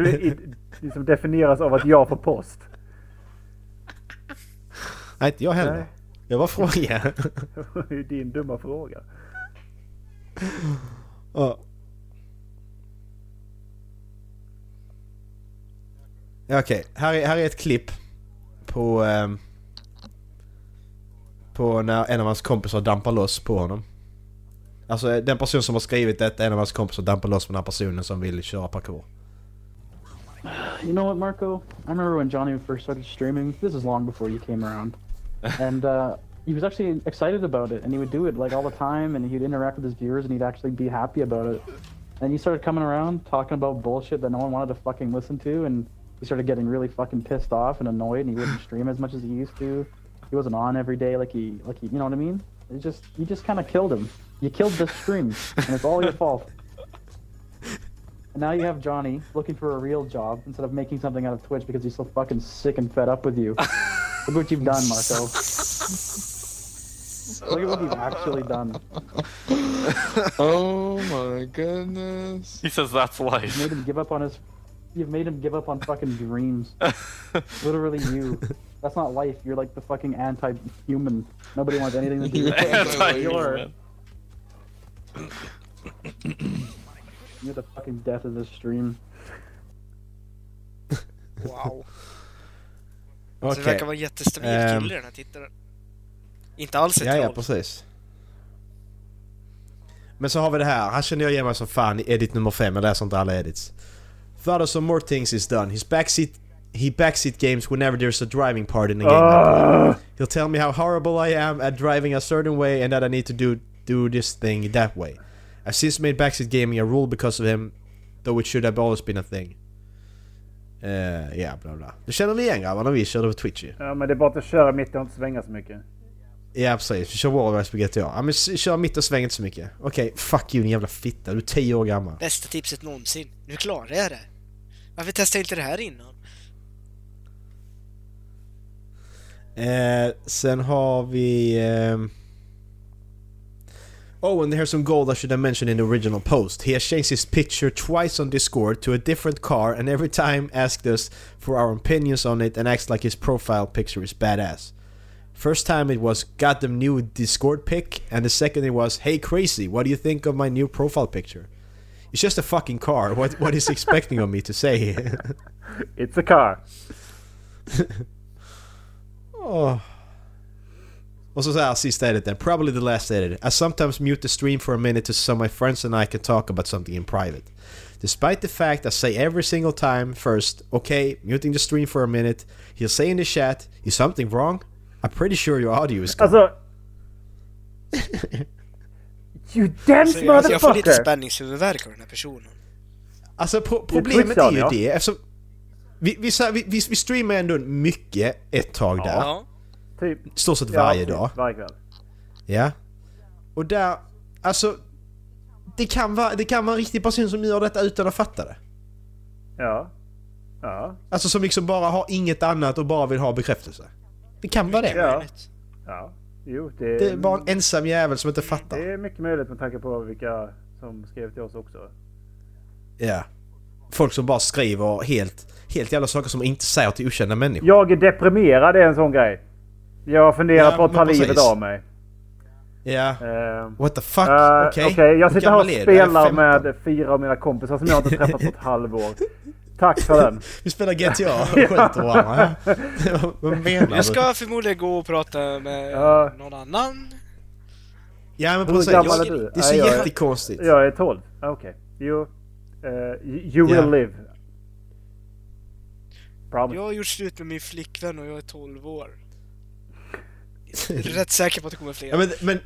liksom definieras av att jag får post. Nej inte jag heller. Nej. Jag bara frågar. Det är ju din dumma fråga. Ja. Okej, här, är, här är ett klipp på... ehm, på när en av hans kompisar dampar loss på honom. Alltså den person som har skrivit detta, en av hans kompisar dampar loss på den här personen som vill köra parkour. You know what, Marco? I remember when Johnny first started streaming. This is long before you came around, and uh, he was actually excited about it, and he would do it like all the time, and he'd interact with his viewers, and he'd actually be happy about it. And he started coming around talking about bullshit that no one wanted to fucking listen to, and he started getting really fucking pissed off and annoyed, and he wouldn't stream as much as he used to. He wasn't on every day like he, like he, you know what I mean? It just, you just kind of killed him. You killed the stream, and it's all your fault. And And now you have Johnny looking for a real job instead of making something out of Twitch because he's so fucking sick and fed up with you. Look what you've done, Marco. Look at what you've actually done. Oh my goodness. He says that's life. You've life. made him give up on his. You've made him give up on fucking dreams. Literally, you. That's not life. You're like the fucking anti-human. Nobody wants anything to do with you. Anti-human. You're the fucking death of this stream. Wow. Okej. Så det verkar vara en jättestabil Ehm. kille den här tittaren. Inte alls ett Ja, ja, troll. precis. Men så har vi det här. Han känner jag igen mig som fan i edit nummer 5. Jag läser inte alla edits. Thought of some more things is done. His backseat... He backseat games whenever there's a driving part in the game. Ah, He'll tell me how horrible I am at driving a certain way and that I need to do do this thing that way. I've since made backseat gaming a rule because of him, though it should have always been a thing. Uh, ja, bla bla. Du känner ni igen grabbar när vi körde på Twitch ju? ja, men det är bara att köra mitt och inte svänga så mycket. Ja precis, vi kör Warrior Spaghetti ja. ja men kör mitt och sväng inte så mycket. Okej, fuck you din jävla fitta. Du är 10 år gammal. Bästa tipset någonsin. Nu klarar jag det. Varför testar jag inte det här innan? Eh, sen har vi... ehm, Oh, and there's some gold I should have mentioned in the original post. He has changed his picture twice on Discord to a different car and every time asked us for our opinions on it and acts like his profile picture is badass. First time it was got them new Discord pic and the second it was hey crazy, what do you think of my new profile picture? It's just a fucking car. What what is he expecting of me to say? It's a car. Oh. Och så så här sista editen, probably the last edit. I sometimes mute the stream for a minute so my friends and I can talk about something in private. Despite the fact I say every single time first, okay, muting the stream for a minute, he'll say in the chat, is something wrong? I'm pretty sure your audio is gone. Alltså... you dense Så jag, alltså, jag får lite motherfucker! spänningshuvudvärk av den här personen. Alltså pro- problemet är ju det, eftersom... Vi, vi, vi, vi streamar ändå mycket ett tag där. Ja. Typ. Stort sett Ja, varje typ dag. Varje kväll. Ja. Och där, alltså... Det kan, vara, det kan vara en riktig person som gör detta utan att fatta det. Ja. Ja. Alltså som liksom bara har inget annat och bara vill ha bekräftelse. Det kan vara det. Ja. Ja. Jo, det, Det är bara en ensam jävel som inte fattar. det är mycket möjligt med tanke på vilka som skrev till oss också. Ja. Folk som bara skriver helt, helt jävla saker som inte säger till okända människor. Jag är deprimerad är en sån grej. Jag funderar Ja, på att ta precis. livet av mig. Ja. Uh, What the fuck? Okej, Okej. jag Hur sitter här och? Jag spelar 15. med fyra av mina kompisar som jag inte träffat på ett halvår. Tack för den. Vi spelar GTA och skjuter varandra. Vad menar du? Jag ska förmodligen gå och prata med Ja. någon annan. Ja men Hur precis. gammal Jag- är du? Det är så jag jättekonstigt. Jag är 12. Okej. Jo. eh, you will Ja. live. Promise. Jag har gjort slut med min flickvän och jag är 12 år. Rätt säker på att det kommer fler. Ja, men, men,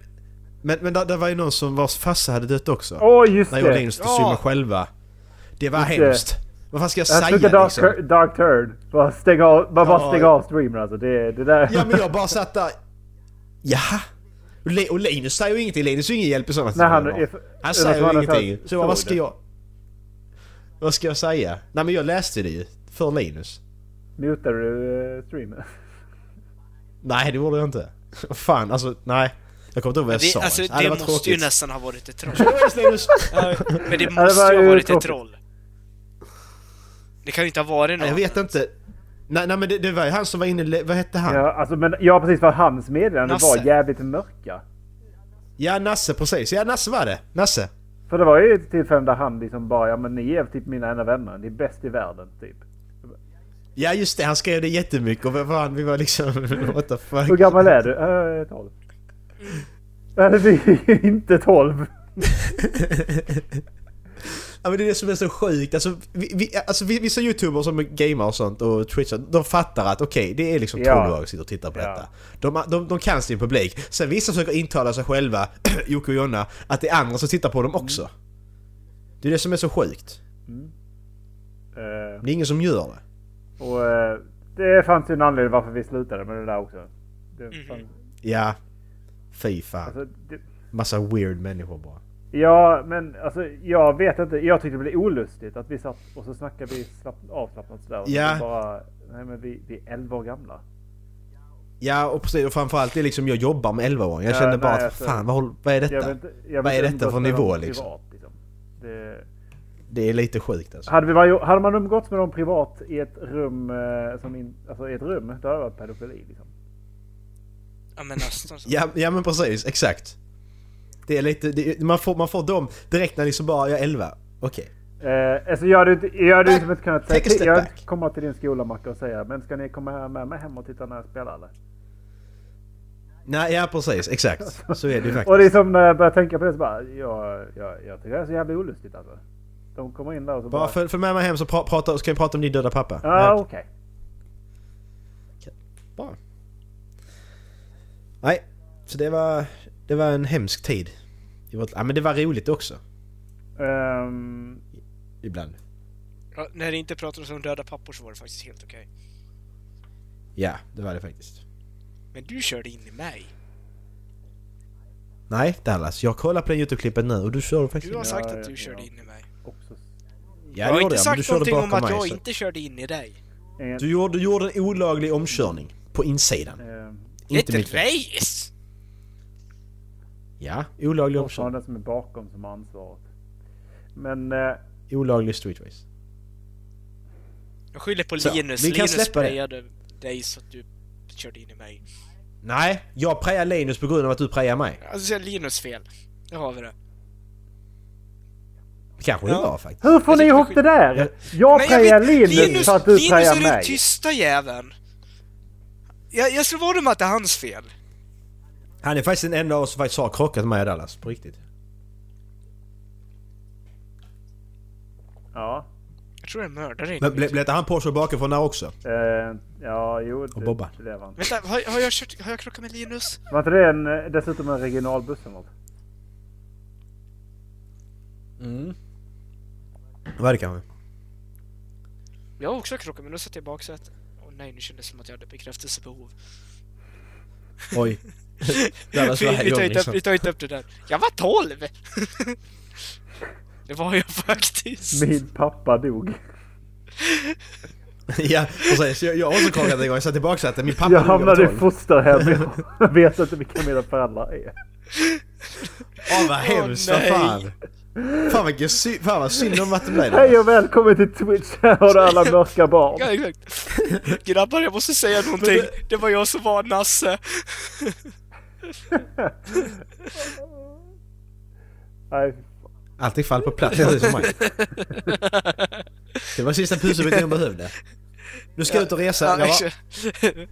men, men det, det var ju någon som vars farsa hade dött också. Åh, just När jag och det! Linus Ja. streamade själva. Det var Just det. hemskt. Vad fan ska jag Jag säga en dark, liksom? dark turn. Bara stänga av, bara, bara Ja. stänga av streamen alltså. Det, det där... Ja men jag bara satt där... Jaha? Och Le- Och Linus säger ju ingenting. Linus är ju ingen hjälp i sådana Nej, han, situationer. är, Han är säger som han ju ingenting. Så jag bara, vad ska det. jag... Vad ska jag säga? Nej men jag läste det ju. För Linus. Mutar du eh, streamen? Nej det gjorde jag inte. Fan alltså, nej. Jag kommer inte ihåg vad jag det, sa. alltså, Nej, det var måste ju tråkigt. nästan ha varit ett troll. Ja, men det det måste var ju ha ju varit ett tråkigt. troll. Det kan ju inte ha varit någon. jag vet inte. Nej, nej men det, det var ju han som var inne... Vad hette han? Ja, Ja, alltså, men, ja precis för hans meddelande Nasse. var jävligt mörka. Nasse precis. Ja Nasse var det. Nasse. För det var ju ett tillfälle där han liksom bara, ja men ni är typ mina enda vänner. Ni är bäst i världen typ. Ja just det, han skrev det jättemycket och fan, vi var liksom... What the fuck? Hur gammal är du? Uh, 12. Nej, vi är inte 12. Ja men det är det som är så sjukt. Alltså, vi, vi, alltså vi- vissa youtubers som gamer och sånt och twitchar, de fattar att okej, det är liksom Ja. 12 år som sitter och tittar på Ja. detta. De, de, de kan sin publik. Sen vissa försöker intala sig själva, Jocke och Jonna, att det är andra som tittar på dem också. Det är det som är så sjukt. Eh, Det är ingen som gör det. Och eh, det fanns ju en anledning varför vi slutade med det där också. Det Mhm. fanns, Ja. Fy fan. alltså, det, Massa weird människor bara. Ja, men alltså jag vet inte. Jag tyckte det blev olustigt att vi satt och så snackade vi slapp, avslappnat sådär. Och så Ja. Bara, nej men vi, vi är 11 år gamla. Ja och precis och framförallt det är liksom jag jobbar med 11-åringar. Jag Ja, kände nej, bara att alltså, fan vad, vad är Jag detta? vet inte- Vad är detta för nivå, liksom? Privat, liksom. Det, Det är lite sjukt alltså. hade, vi bara, hade man umgåtts med dem privat i ett rum, eh, som in, alltså i ett rum, då hade det varit pedofili liksom. Ja men nästan så. Ja, ja men precis, exakt. Det är lite, det, man, får, man får dem direkt när liksom bara jag är 11. Okej. Eh, alltså jag hade, inte- jag hade inte kunnat säga till, jag hade back. komma till din skola Macke och säga Men ska ni komma med mig hem och titta när jag spelar eller? Nej, ja precis, exakt. Så är det ju Och faktiskt. det är som när jag börjar tänka på det så bara jag, jag, jag tycker det är så jävla olustigt alltså. De kommer in där och så bara... Bara följ följ med mig hem så pra, prata, ska vi prata om din döda pappa. Ja okej. Bra. Nej, så det var, det var en hemsk tid. vårt- Ja men det var roligt också. Ehm, Ibland. Ja, när det inte pratades om döda pappor så var det faktiskt helt okej. Ja, det var det faktiskt. Men du körde in i mig. Nej Dallas, jag kollar på den Youtube-klippet nu och du körde faktiskt Du har sagt att du körde in i mig. Också. Ja, jag det har inte sagt någonting om bakom att mig. jag så- inte körde in i dig. En, Du gjorde, du gjorde en olaglig omkörning. På insidan. ehm, Inte Ett mitt fel. race! Ja, olaglig omkörning. fortfarande den som är bakom som har ansvaret. Men eh, Olaglig street race. Jag skyller på Så, Linus. vi kan Linus släppa det. sprayade dig så att du körde in i mig. Nej, jag prejar Linus på grund av att du prejar mig. Alltså det är Linus fel. Nu har vi det. Kanske det Ja. var faktiskt. hur får ni ihop det där? Ja. Jag prejar Linus för att du Linus prejar är den mig. tysta jäveln. Jag, jag slår vad om att det är hans fel. Han är faktiskt den enda av oss som faktiskt har krockat med mig Dallas. På riktigt. Ja. Jag tror jag mördade dig. Men ble- blev inte han påkörd bakifrån där också? Eh, ja, jo. Det, Bobba. det han. Vänta, har, har, jag kört, har jag krockat med Linus? Var inte det en, eh, dessutom en regionalbuss eller något? Mm. Vad är det kanske? Jag har också krockat men då satt jag i baksätet. Åh nej, nu kändes det som att jag hade bekräftelsebehov. Oj. Dallas vi, tar inte upp, liksom. vi tar inte upp det där. Jag var 12! det var jag faktiskt. Min pappa dog. ja, precis. Jag, jag har också krockat en gång. Jag satt i baksätet. Min pappa jag dog hamnade i fosterhem. Jag vet inte vilka mina föräldrar är. Åh vad hemskt, vad nej. fan. Fan vilken sy- fan vad synd om att det blev Hej det. och välkommen till Twitch. Här har du alla mörka barn. Ja, exakt. Grabbar, jag måste säga någonting. Det var jag som var Nasse. Nej, Allting faller på plats precis som mig. Det var sista pusselbiten jag behövde. Nu ska jag ut och resa. Exakt.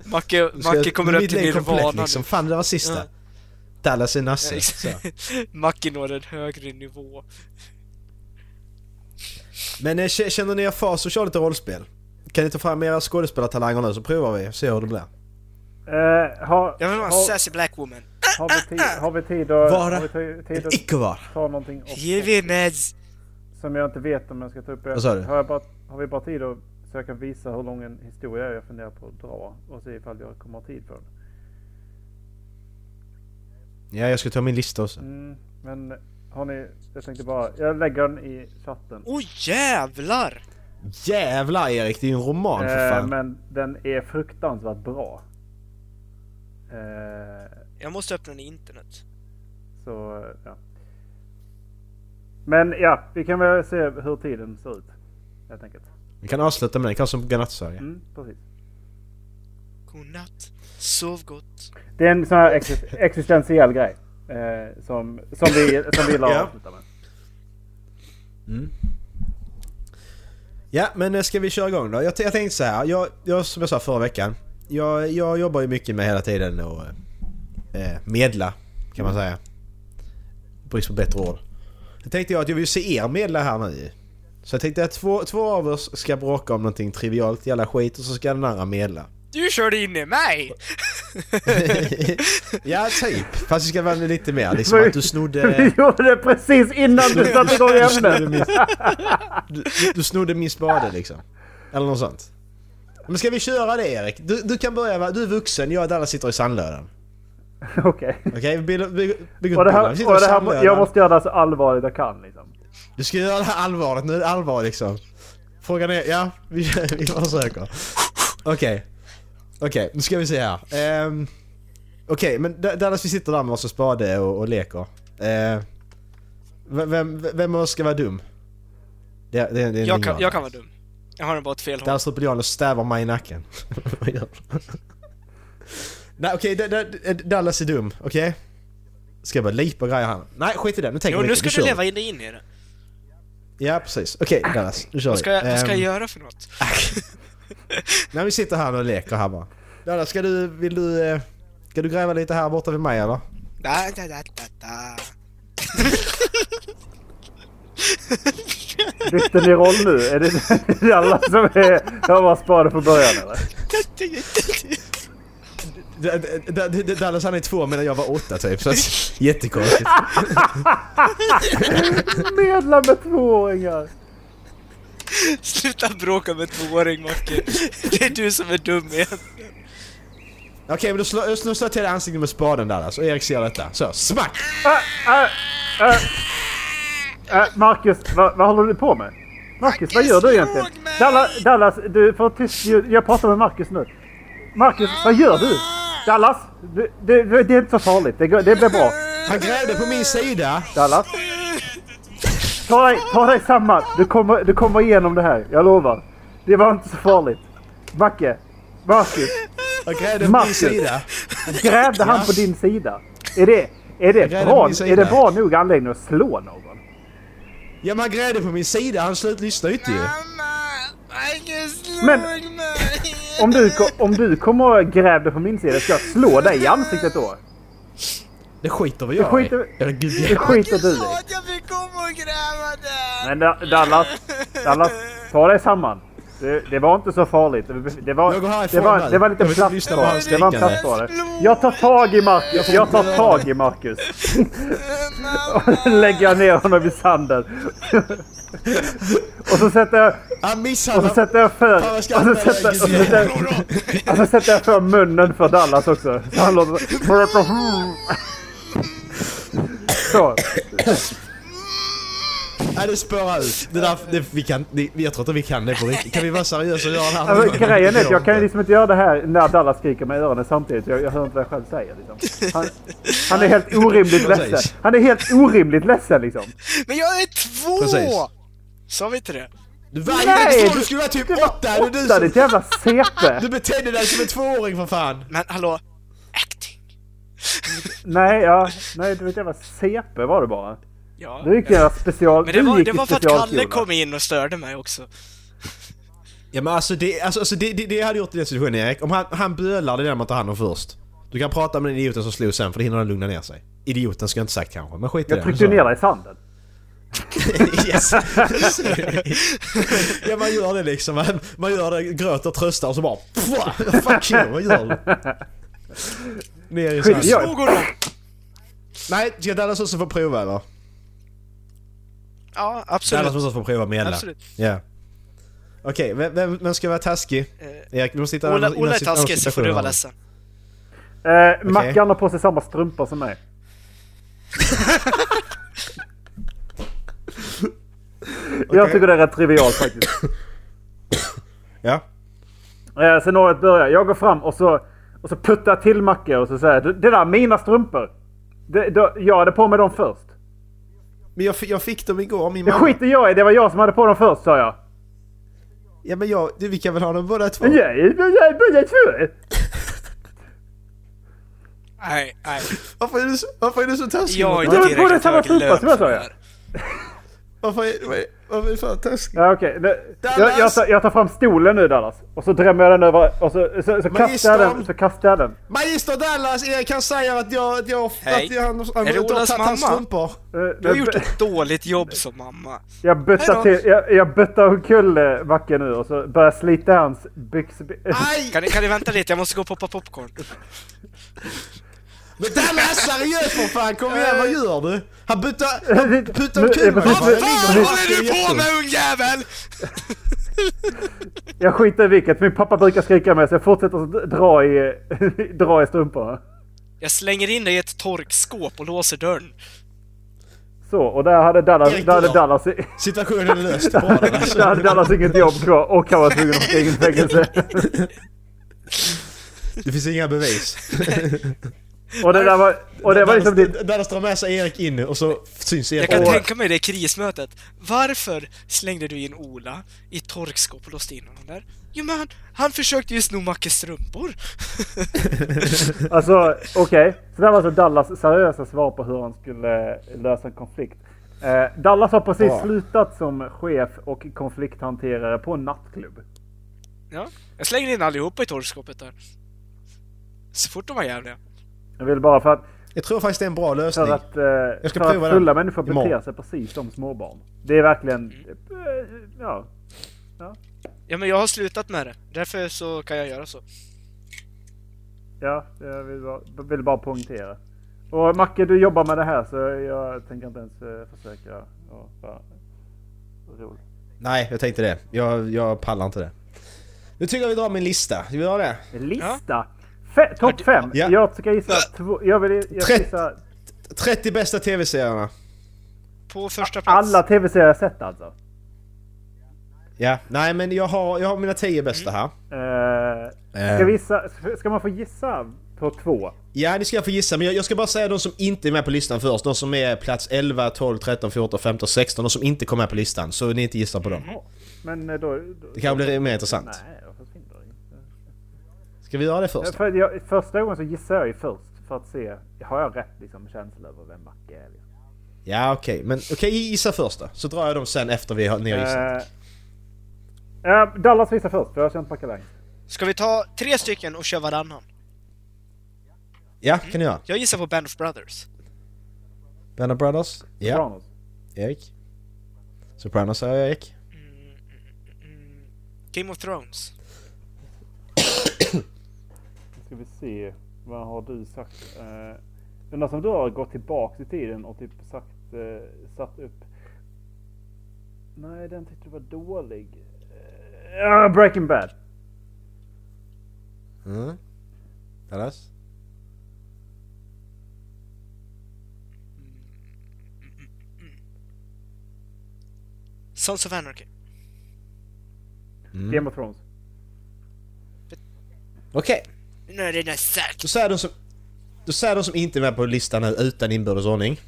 Macke, Macke kommer upp till nirvana liksom. Fan det var sista. Ja. Dallas är Nasse. Så. Macke når en högre nivå. Men eh, känner ni er fas och kör lite rollspel? Kan ni ta fram era skådespelartalanger nu så provar vi och ser hur det blir. Eh, har, Jag vill vara en har, sassy black woman. har, vi tid, har vi tid att, Vara En att icke-var. ta någonting Givinez. som jag inte vet om jag ska ta upp? Vad sa du? Har, jag bara, har vi bara tid att så jag kan visa hur lång en historia är jag funderar på att dra och se ifall jag kommer ha tid för den? Ja, jag ska ta min lista också. Mm, men har ni, jag tänkte bara, jag lägger den i chatten. Oj jävlar! Jävlar Erik, det är ju en roman för Eh, fan. men den är fruktansvärt bra. Eh, Jag måste öppna den i internet. så, ja. Men ja, vi kan väl se hur tiden ser ut. Helt enkelt. Vi kan avsluta med den, kanske som godnattsaga. Mm, precis. Godnatt. Sov gott. Det är en sån här exist- existentiell grej. Eh, som, som vi, som vi la avsluta med. Mm. Ja, men eh, ska vi köra igång då? Jag, jag tänkte så här. Jag, jag, som jag sa förra veckan. Jag, jag jobbar ju mycket med hela tiden och eh, medla, kan man säga. Brist på bättre ord. Då tänkte jag att jag vill se er medla här nu Så jag tänkte att två, två av oss ska bråka om någonting trivialt, jävla skit, och så ska den andra medla. Du körde in i mig! ja, typ. Fast det ska vara lite mer liksom att du Vi snodde... gjorde det precis innan du satte igång Du ämnet. du, du snodde min spade liksom. Eller något sånt. Men ska vi köra det Erik? Du, du kan börja va? Du är vuxen, jag och Dallas sitter i sandlådan. Okej. Okej, vi, vi, vi, vi det inte på här, Vi sitter här, samlar jag måste göra det så allvarligt jag kan liksom. Du ska göra det här allvarligt, nu är det allvar liksom. Frågan är, ja, vi, vi försöker. Okej. Okej, nu ska vi se här. Ehm, Okej, men där- Dallas vi sitter där med varsin spade och, och leker. Uh, vem, vem, av oss ska vara dum? Det, det, det är Jag kan, jag kan vara dum. Jag har den bara åt fel håll. Dallas upp och stävar mig i nacken. Vad gör du? Nej okej, da- Dallas är dum, okej? Ska jag bara lipa grejer här? Nej skit i det, nu tänker Jo, vi nu ska du vi. leva in in i det. Ja precis. Okej Dallas, nu kör Vad vi. ska jag, vad ska jag Ehm, göra för något? När vi sitter här och leker här bara. Dallas, ska du, vill du, eh, ska du gräva lite här borta vid mig eller? Da, da, da, da, da. Bytte ni roll nu? Är det, alla som är... Jag bara sparade på början eller? Dallas han är två medan jag var åtta typ, så jättekonstigt. Medlem med tvååringar! Sluta bråka med tvååring Macke. Det är du som är dum igen. Okej men då slår jag slår jag till ansiktet med spaden Dallas och Erik ser detta. Så, smack! Äh, äh, äh. Äh, Marcus, vad, vad håller du på med? Marcus, vad gör du egentligen? Dallas, Dallas, du får tyst. Jag pratar med Marcus nu. Marcus, vad gör du? Dallas, du, det, det är inte så farligt. Det, det blir bra. Han grävde på min sida! Dallas. Ta dig, ta dig samman. Du kommer, du kommer igenom det här. Jag lovar. Det var inte så farligt. Macke. Marcus. Grävde på Marcus. sida. Grävde han på din sida? Är det, är det, bra, är det bra nog anledning att slå någon? Ja men han grävde på min sida, han slut lyssnade inte ju. Men om du, om du kommer och grävde på min sida, ska jag slå dig i ansiktet då? Det skiter Det jag skiter- i. Eller gud Det skiter du i. att komma och gräva där! Men Da- Dallas, Dallas, ta dig samman. Det, det var inte så farligt. Det, var, Jag går det, var, det var lite plats på det. var en plats på det. Jag tar tag i Marcus. Jag tar tag i Marcus. Och lägger jag ner honom i sanden. Och så sätter jag, Han och så sätter jag för... Och så sätter, och så sätter, och så sätter jag för munnen för Dallas också. Så han låter... Så. Nej det spårar ut. Det där, det, vi kan, det, jag tror inte vi kan det på riktigt. Kan vi vara seriösa och göra det här? Alltså, grejen är att jag kan ju liksom inte göra det här när Dallas skriker med öronen samtidigt. Jag, jag hör inte vad jag själv säger liksom. Han, han är helt orimligt ledsen. Han är helt orimligt ledsen liksom. Men jag är två! Precis. Sa vi inte det? Du var Nej, du- du skulle vara typ var åtta! Är det du åtta som... ditt jävla CP! Du betedde dig som en tvååring för fan! Men hallå? Acting. Nej, ja. Nej, du vet jävla CP var det bara. Ja. Du gick jävla special... Men det var, det var för att Kalle kom in och störde mig också. Ja men alltså det, alltså, alltså, det, det, det jag hade gjort i den situationen Erik, om han, han bölar det är det man tar hand om först. Du kan prata med den idioten som slog sen för det hinner han lugna ner sig. Idioten ska jag inte sagt kanske, men skit i Jag det. tryckte ner dig i sanden. yes. ja man gör det liksom, man, man gör det, gråter, tröstar och så bara Pff, Fuck you, vad gör du? Ner i Skit, sanden. jag, Slog honom! Nej, ska Dallas också få prova eller? Ja, absolut. Dallas måste få prova medla. Absolut. Ja. Okej, vem, vem, vem ska vara taskig? Eh, Erik, vi måste hitta Ola, Ola är taskig så får du vara ledsen. eh, Mackan har på sig samma strumpor som mig. Jag Okej. tycker det är rätt trivialt faktiskt. Ja. Eh, scenariot börjar. Jag går fram och så, och så puttar jag till Macke och så säger jag, det där är mina strumpor. Det, då, jag hade på mig dem först. Men jag, jag fick dem igår, min Det mamma. skiter jag i, det var jag som hade på dem först sa jag. Ja men jag, du, vi kan väl ha dem båda två? Jag började två. Nej, nej. Varför är du så, varför är du så taskig? Jag har båda lön som jag det ja. här. Varför är, vad är, varför är du så taskig? Ja okej. Det- Jag, jag, tar, jag tar fram stolen nu Dallas. Och så drämmer jag den över och så, så, så, kastar jag den. Så kastar jag den. Magister Dallas, Erik han säger att jag, att jag, Hej. att jag, han, han, Är det har Olas mamma? Eh, Du har gjort ett dåligt jobb som mamma. Jag då. till, jag, jag buttar omkull eh, Macke nu och så börjar jag slita hans byxor. Aj! Kan ni, kan ni vänta lite? Jag måste gå och poppa popcorn. Men Dallas seriöst för fan, kom igen vad gör du? Han puttar, han puttar Nu- omkull mig. nu- och håller du på med ungjävel? Jag skiter i vilket. Min pappa brukar skrika med så jag fortsätter att dra i, dra i strumporna. Jag slänger in dig i ett torkskåp och låser dörren. Så, och där hade Dallas... Där hade. Dallas, Situationen är löst. Där, där hade Dallas inget jobb kvar och han var tvungen att åka in fängelse. Det finns inga bevis. Och det där var... Och det var liksom ditt... Dallas drar med sig Erik in och så syns Jag Erik. kan Och- tänka mig det krismötet. Varför slängde du in Ola i ett torkskåp och låste in honom där? Jo men han, han försökte ju sno Mackes strumpor. Alltså, okej. Så det här var alltså Dallas seriösa svar på hur han skulle lösa en konflikt. Eh, Dallas har precis Ja. slutat som chef och konflikthanterare på en nattklubb. Ja, jag slänger in allihopa i torkskåpet där. Så fort de var jävliga. Jag vill bara för att, Jag tror faktiskt det är en bra lösning. för att, eh, ska för prova att den fulla människor imorgon. beter sig precis som småbarn. Det är verkligen... eh, Ja. Ja men jag har slutat med det. Därför så kan jag göra så. Ja, jag vill bara, vill bara poängtera. Och Macke, du jobbar med det här så jag tänker inte ens eh, försöka ja, vara rolig. Nej, jag tänkte det. Jag, jag pallar inte det. Nu tycker jag vi drar min lista. Ska vi dra det? Lista! Fe- Topp fem! Ja. Jag ska gissa två... Jag vill jag ska Trett- gissa 30 bästa tv-serierna. På första plats. alla tv-serier jag sett alltså. Ja, nej men jag har, jag har mina 10 bästa här. Eh, Eh. ska, vi gissa, ska man få gissa på två? Ja, det ska jag få gissa, men jag, jag ska bara säga de som inte är med på listan först. De som är plats 11, 12, 13, 14, 15, 16. De som inte kom med på listan, så ni inte gissar på dem. Men eh, då... då Det kan bli mer intressant. Nej. Ska vi göra det först? För jag, första gången så gissar jag ju först för att se, har jag rätt liksom känsla över vem Macke är? Liksom. Ja, okej. Men okej, gissa först då. Så drar jag dem sen efter vi har, ni har gissat. Eh, ja, Dallas visar först, för jag har känt Macke längst. Ska vi ta tre stycken och köra varannan? Ja, kan ni göra. Jag gissar på Band of Brothers. Band of Brothers? Ja. Sopranos. Erik? Sopranos säger Erik. Mm, Game of Thrones. Ska vi se. Vad har du sagt? Uh, undrar som du har gått tillbaks i tiden och typ sagt, eh, satt upp. Nej, den tyckte du var dålig. Eh, ja, Breaking Bad. Mm. Dallas? Sons of Anarchy. Mm. Game of Thrones. Okej. Nu är det sagt. Då säger de som... Då säger de som inte är med på listan nu utan inbördes ordning.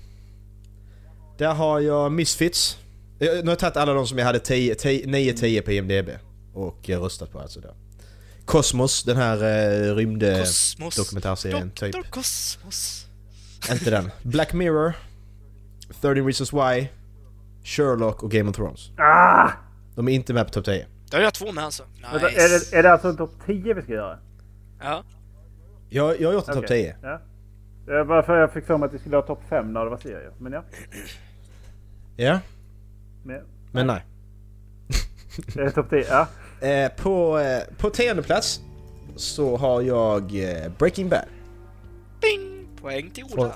Där har jag Misfits. Jag- Nu har jag tagit alla de som jag hade 10 10 9-10 på IMDB. Och eh, röstat på alltså då. Kosmos, den här eh, rymd... Kosmos. dokumentärserien, typ. Kosmos. Inte den. Black Mirror. 13 Reasons Why. Sherlock och Game of Thrones. Ah! De är inte med på topp 10. Då har jag två med alltså. Nice. Vänta, är, det, är det alltså en topp 10 vi ska göra? Ja. Jag, jag har gjort en topp Okej, 10. Ja. Det var bara för jag fick för mig att vi skulle ha topp 5 när det var serier. Men ja. Ja, Men, men nej. är det topp 10? Ja. Eh, på, eh, på tionde plats så har jag eh, Breaking Bad. Bing! Poäng till Ola.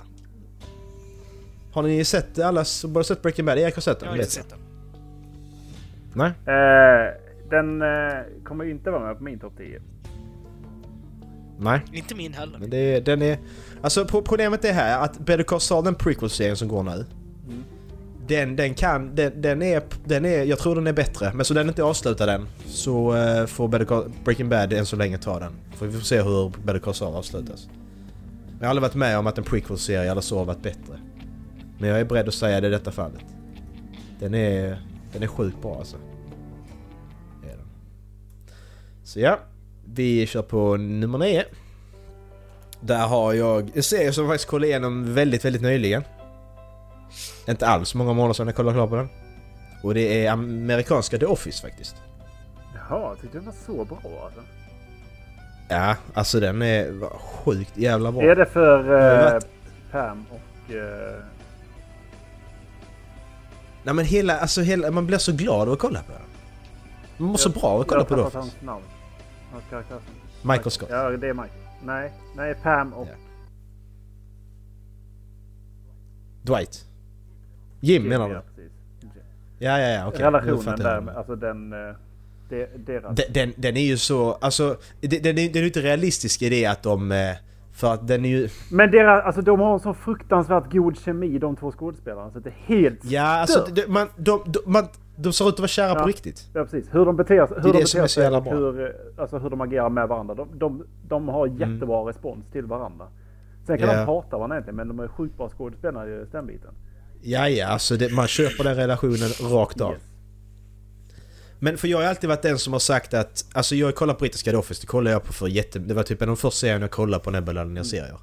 Har ni sett alla som bara sett Breaking Bad? Erik har sett den? Jag har inte sett den. Nej? Eh, den eh, kommer inte vara med på min topp 10. Nej. Inte min heller. Men det, den är... Alltså pro- problemet är här att Better Call Saul, den prequel-serien som går nu. Den, den kan... Den, den, är, den är... Jag tror den är bättre. Men så den inte avslutar den så eh, får Better Call, Breaking Bad än så länge ta den. För vi får se hur Better Call Saul avslutas. Men jag har aldrig varit med om att en prequel-serie eller så har varit bättre. Men jag är beredd att säga det i detta fallet. Den är... Den är sjukt bra alltså. Det är den. Så ja. Vi kör på nummer 9. Där har jag en serie som jag faktiskt kollade igenom väldigt, väldigt nyligen. Inte alls många månader sedan jag kollade klart på den. Och det är amerikanska The Office faktiskt. Jaha, tyckte den var så bra alltså. Ja, alltså den är sjukt jävla bra. Är det för eh, varit- Pam och... Eh, Nej men hela, alltså hela, man blir så glad av att kolla på den. Man mår så bra av att kolla jag på The Office. hans namn. Hans karaktär. Michael Scott. Ja, det är Mike. Nej, nej Pam och... Ja. Dwight. Jim menar du? Ja, precis. Ja, ja, ja, okej. Nu Relationen där, med- alltså den... eh, Det, deras... Den, den, den är ju så, alltså, den, den, är, ju inte realistisk i det att de eh, För att den är ju... Men deras, alltså, de har en så fruktansvärt god kemi de två skådespelarna. Så det är helt Ja, alltså stört. det, man, de, de, man, de ser ut att vara kära Ja. på riktigt. Ja, precis. Hur de beter, hur de det beter som är så sig jävla bra. hur, eh, alltså, hur de agerar med varandra. De, de, de har jättebra respons till varandra. Sen kan Ja. de hata varandra egentligen, men de är sjukt bra skådespelare i den biten. Ja, ja, alltså det, man köper den relationen rakt av. Yes. Men för jag har alltid varit den som har sagt att... Alltså jag kollar på brittiska The Office, det kollar jag på för jätte... Det var typ en av de första serierna jag kollade på när jag började ner serier.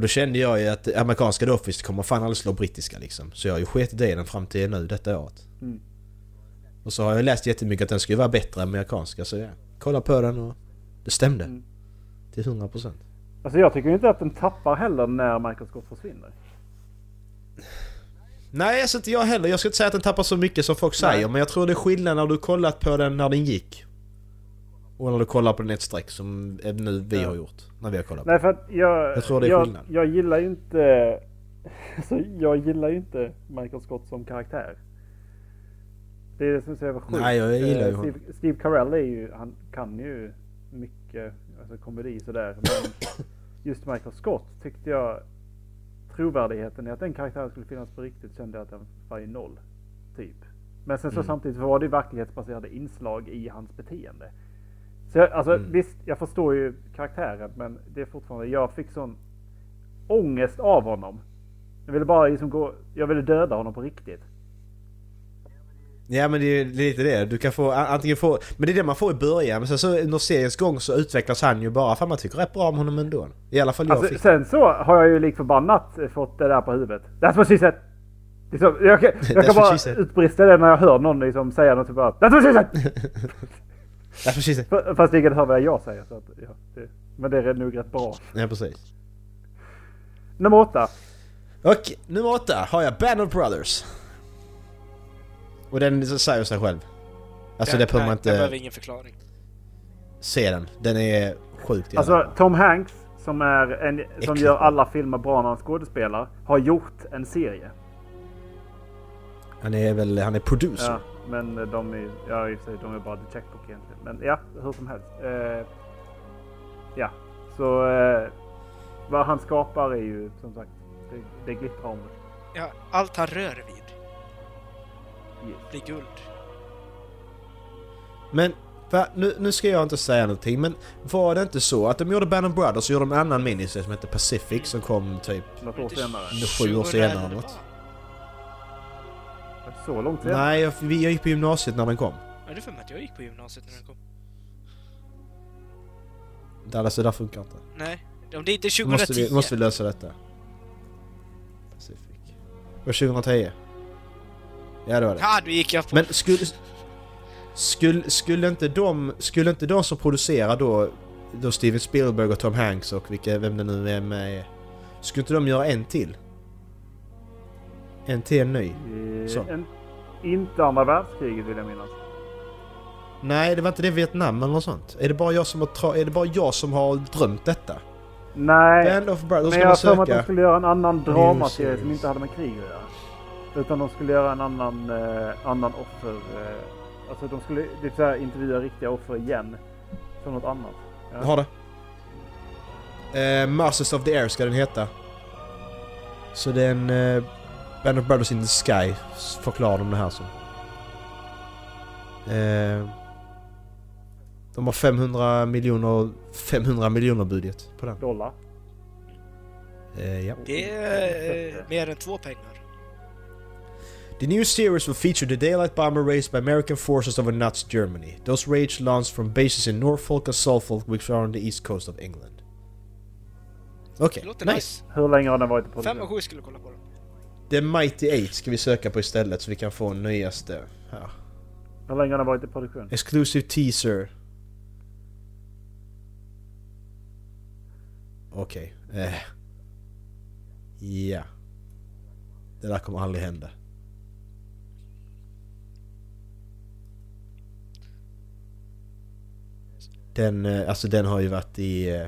Och då kände jag ju att amerikanska The Office kommer fan aldrig slå brittiska liksom. Så jag har ju skitit i den fram till nu, detta året. Mm. Och så har jag läst jättemycket att den skulle vara bättre än amerikanska, så jag kolla på den och det stämde. Mm. Till 100%. Alltså jag tycker inte att den tappar heller när Michael Scott försvinner. Nej, alltså inte jag heller. Jag ska inte säga att den tappar så mycket som folk säger, men jag tror det är skillnad när du kollat på den när den gick. Och när du kollar på den ett streck som nu vi Ja. har gjort. När vi har kollat på Nej för att jag... Jag tror det är jag, skillnad. jag gillar ju inte... Alltså jag gillar ju inte Michael Scott som karaktär. Det är det som är så jävla sjukt. Nej, jag gillar ju Eh, Steve, Steve Carell är ju... Han kan ju mycket alltså komedi sådär. Men just Michael Scott tyckte jag... Trovärdigheten i att den karaktären skulle finnas på riktigt kände jag att den var i noll. Typ. Men sen så Mm. samtidigt var det verklighetsbaserade inslag i hans beteende. Så jag, alltså Mm. visst, jag förstår ju karaktären men det är fortfarande, jag fick sån ångest av honom. Jag ville bara liksom gå, jag ville döda honom på riktigt. Ja men det är lite det. Du kan få antingen få... Men det är det man får i början. Men sen så under seriens gång så utvecklas han ju bara. För man tycker rätt bra om honom ändå. I alla fall jag Alltså, fick. sen så har jag ju lik förbannat eh, fått det där på huvudet. That's what she said! Liksom, jag kan, jag kan bara utbrista det när jag hör någon liksom säga något typ bara That's what she said! Ja precis. Fast ingen hör vad jag säger. Så att, ja, det, men det är nog rätt bra. Ja precis. Nummer åtta. Och nummer åtta har jag Band of Brothers. Och den säger sig själv. Alltså det behöver man Den behöver inte ingen förklaring. se den. Den är sjukt jävla Alltså. Tom Hanks som, är en, som gör alla filmer bra när han skådespelar. Har gjort en serie. Han är väl, han är producer. Ja, men de är, ja, i och för sig, de är bara the checkbook egentligen. Men ja, hur som helst. Eh, ja, så eh, vad han skapar är ju som sagt, det, det glittrar om det. Ja, allt han rör vid Yes. blir guld. Men va, nu, nu ska jag inte säga någonting men var det inte så att de gjorde Band of Brothers så gjorde de en annan miniserie som hette Pacific som kom typ Något år senare. sju år senare eller något? Så långt senare. Nej, jag, jag gick på gymnasiet när den kom. Ja, det är för mig att jag gick på gymnasiet när den kom. Dallas, det där funkar inte. Nej, om det är inte Nu 2010. måste vi, måste vi lösa detta. Pacific. Var 2010? Ja det var det. Ja, du gick jag på. Men skulle... Skulle, skulle inte de... Skulle inte de som producerar då... Då Steven Spielberg och Tom Hanks och vilka, vem det nu är med... Skulle inte de göra en till? En till ny? Eh, Så. En, inte andra världskriget vill jag minnas. Nej, det var inte det Vietnam eller något sånt. Är det bara jag som har, är det bara jag som har drömt detta? Nej, Band of Brothers, men jag har för att de skulle göra en annan dramaserie som inte hade med krig att göra. Utan de skulle göra en annan, eh, annan offer. Eh, alltså de skulle det vill säga, intervjua riktiga offer igen. För något annat. Ja. Har det. Eh, Masters of the Air ska den heta. Så det är en... Eh, Band of Brothers in the Sky förklarar de det här som. Eh, de har 500 miljoner... 500 miljoner budget på den. Dollar. Eh, ja. Det är eh, mer än två pengar. The new series will feature the daylight bomber raised by American forces over Nazi Germany. Those raids launched from bases in Norfolk and Suffolk which are on the east coast of England. Okej, låter nice. nice. Hur länge har den varit i Fem och sju skulle kolla på den. The Mighty Eight ska vi söka på istället så vi kan få nyaste. Ja. Hur länge har den varit i produktion? Exclusive teaser. Okej. Eh. Ja. Det där kommer aldrig hända. Den, eh, alltså den har ju varit i... eh,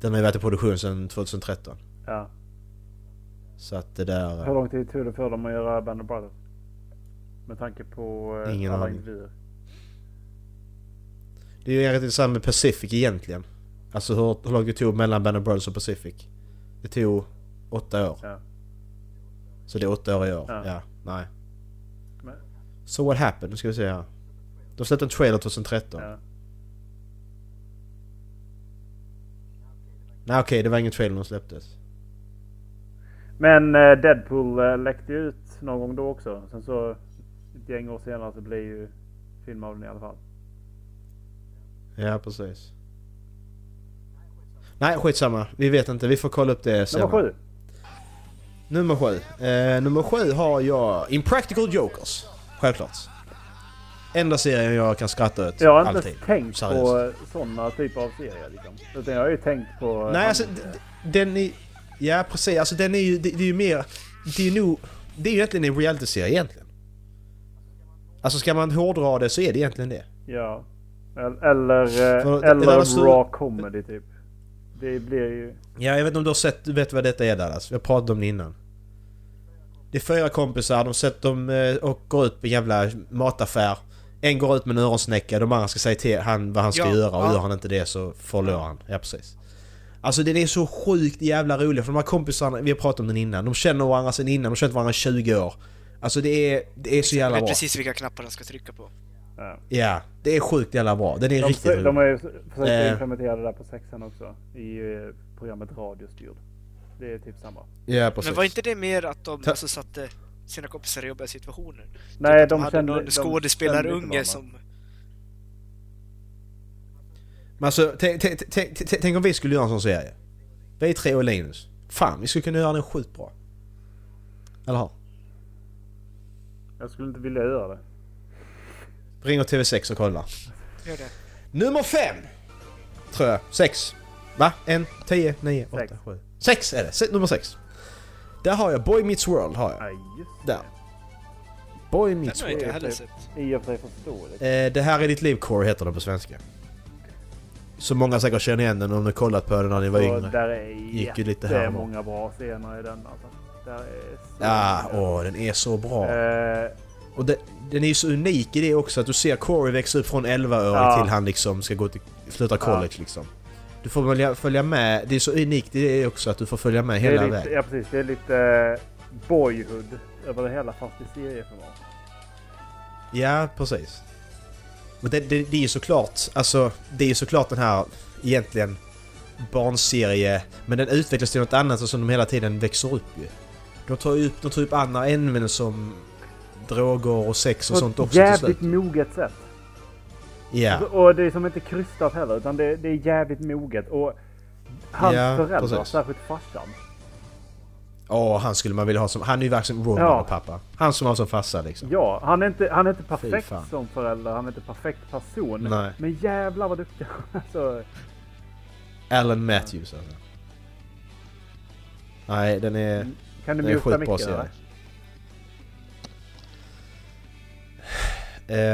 Den har ju varit i produktion sedan 2013. Ja. Så att det där... Hur lång tid tog det för dem att göra Band of Brothers? Med tanke på eh, Ingen alla aning. individer. Det är ju egentligen samma med Pacific egentligen. Alltså hur, hur långt det tog mellan Band of Brothers och Pacific. Det tog åtta år. Ja. Så det är åtta år i år. Ja. Ja, nej. Men- So what happened? Nu ska vi se här. De släppte en trailer 2013. Ja. Nej okej, det var ingen trailer de släpptes. Men eh, Deadpool eh, läckte ju ut någon gång då också. Sen så ett gäng år senare så blir ju film av den i alla fall. Ja, precis. Nej, skitsamma. Vi vet inte. Vi får kolla upp det sen. Nummer sju. Nummer sju. Eh, nummer sju har jag Impractical Jokers. Självklart. Enda serien jag kan skratta åt. Jag har inte alltid. tänkt Seriöst. på sådana typer av serier liksom. Utan jag har ju tänkt på... Nej, alltså d- d- den är... Ja, precis. Alltså den är ju... Det, det är ju mer... Det är ju nog... Det är ju egentligen en reality-serie egentligen. Alltså ska man hårdra det så är det egentligen det. Ja. Eller, eller, För eh, eller så- raw comedy typ. Det blir ju... Ja, jag vet inte om du har sett... Du vet vad detta är Dallas? Vi har pratat om det innan. Det är fyra kompisar, de sätter dem eh, och går ut på en jävla mataffär. En går ut med en öronsnäcka, de andra ska säga till han vad han ska Ja, göra och ja. gör han inte det så förlorar han. Ja, precis. Alltså den är så sjukt jävla rolig för de här kompisarna, vi har pratat om den innan, de känner varandra sen innan, de har känt varandra i 20 år. Alltså det är, det är så Jag jävla vet bra. precis vilka knappar de ska trycka på. Ja. Ja, det är sjukt jävla bra. Den är De, riktigt de rolig. har ju försökt Eh. implementera det där på sexan också. I eh, programmet Radiostyrd. Det är typ samma. Ja, precis. Men var inte det mer att de alltså, satte sina kompisar i jobbiga situationer? Nej, typ de, de hade kände- någon de skådespelarunge varandra. som... Men alltså, tänk, om vi skulle göra en sån serie. Vi är tre och Linus. Fan, vi skulle kunna göra den sjukt bra. Eller hur? Jag skulle inte vilja göra det. Ringer TV6 och kollar. Gör det. Nummer fem! Tror jag. Sex. Va? En, tio, nio, Sex. åtta, sju. Sex är det. Se, nummer sex. Där har jag Boy Meets World. Har jag. Just Där. Boy Den Meets har jag World. inte heller sett. I och för sig förståeligt. Eh, det här är ditt liv Corey heter den på svenska. Så många säkert känner igen den om ni kollat på den när ni var yngre. där är Gick ju lite här många bra scener i den alltså. Där är Ja, många. åh den är så bra. Eh, Och det, den är ju så unik i det också att du ser Corey växa upp från 11-årig Ja. till han liksom ska gå till, sluta college liksom. Du får följa, följa med, det är så unikt i det också att du får följa med hela lite, vägen. Ja precis, det är lite eh, boyhood över det hela fast i serieformat. Ja, precis. Men det, det, det är ju såklart, alltså det är ju såklart den här egentligen barnserie, men den utvecklas till något annat och som de hela tiden växer upp ju. De tar ju upp, de tar upp andra ämnen som droger och sex och På sånt också till jävligt slut. moget sätt. Ja, Och det är som inte krystat heller utan det, det är jävligt moget. Och hans Ja, föräldrar, precis. särskilt farsan. Åh, han skulle man vilja ha som... Han är ju verkligen Roman Ja. pappa. Han som har som farsa liksom. Ja, han är inte, han är inte perfekt som förälder, han är inte perfekt person. Nej. Men jävlar vad duktig alltså, Alan Matthews alltså. Nej, den är... Kan du muta serie. eller?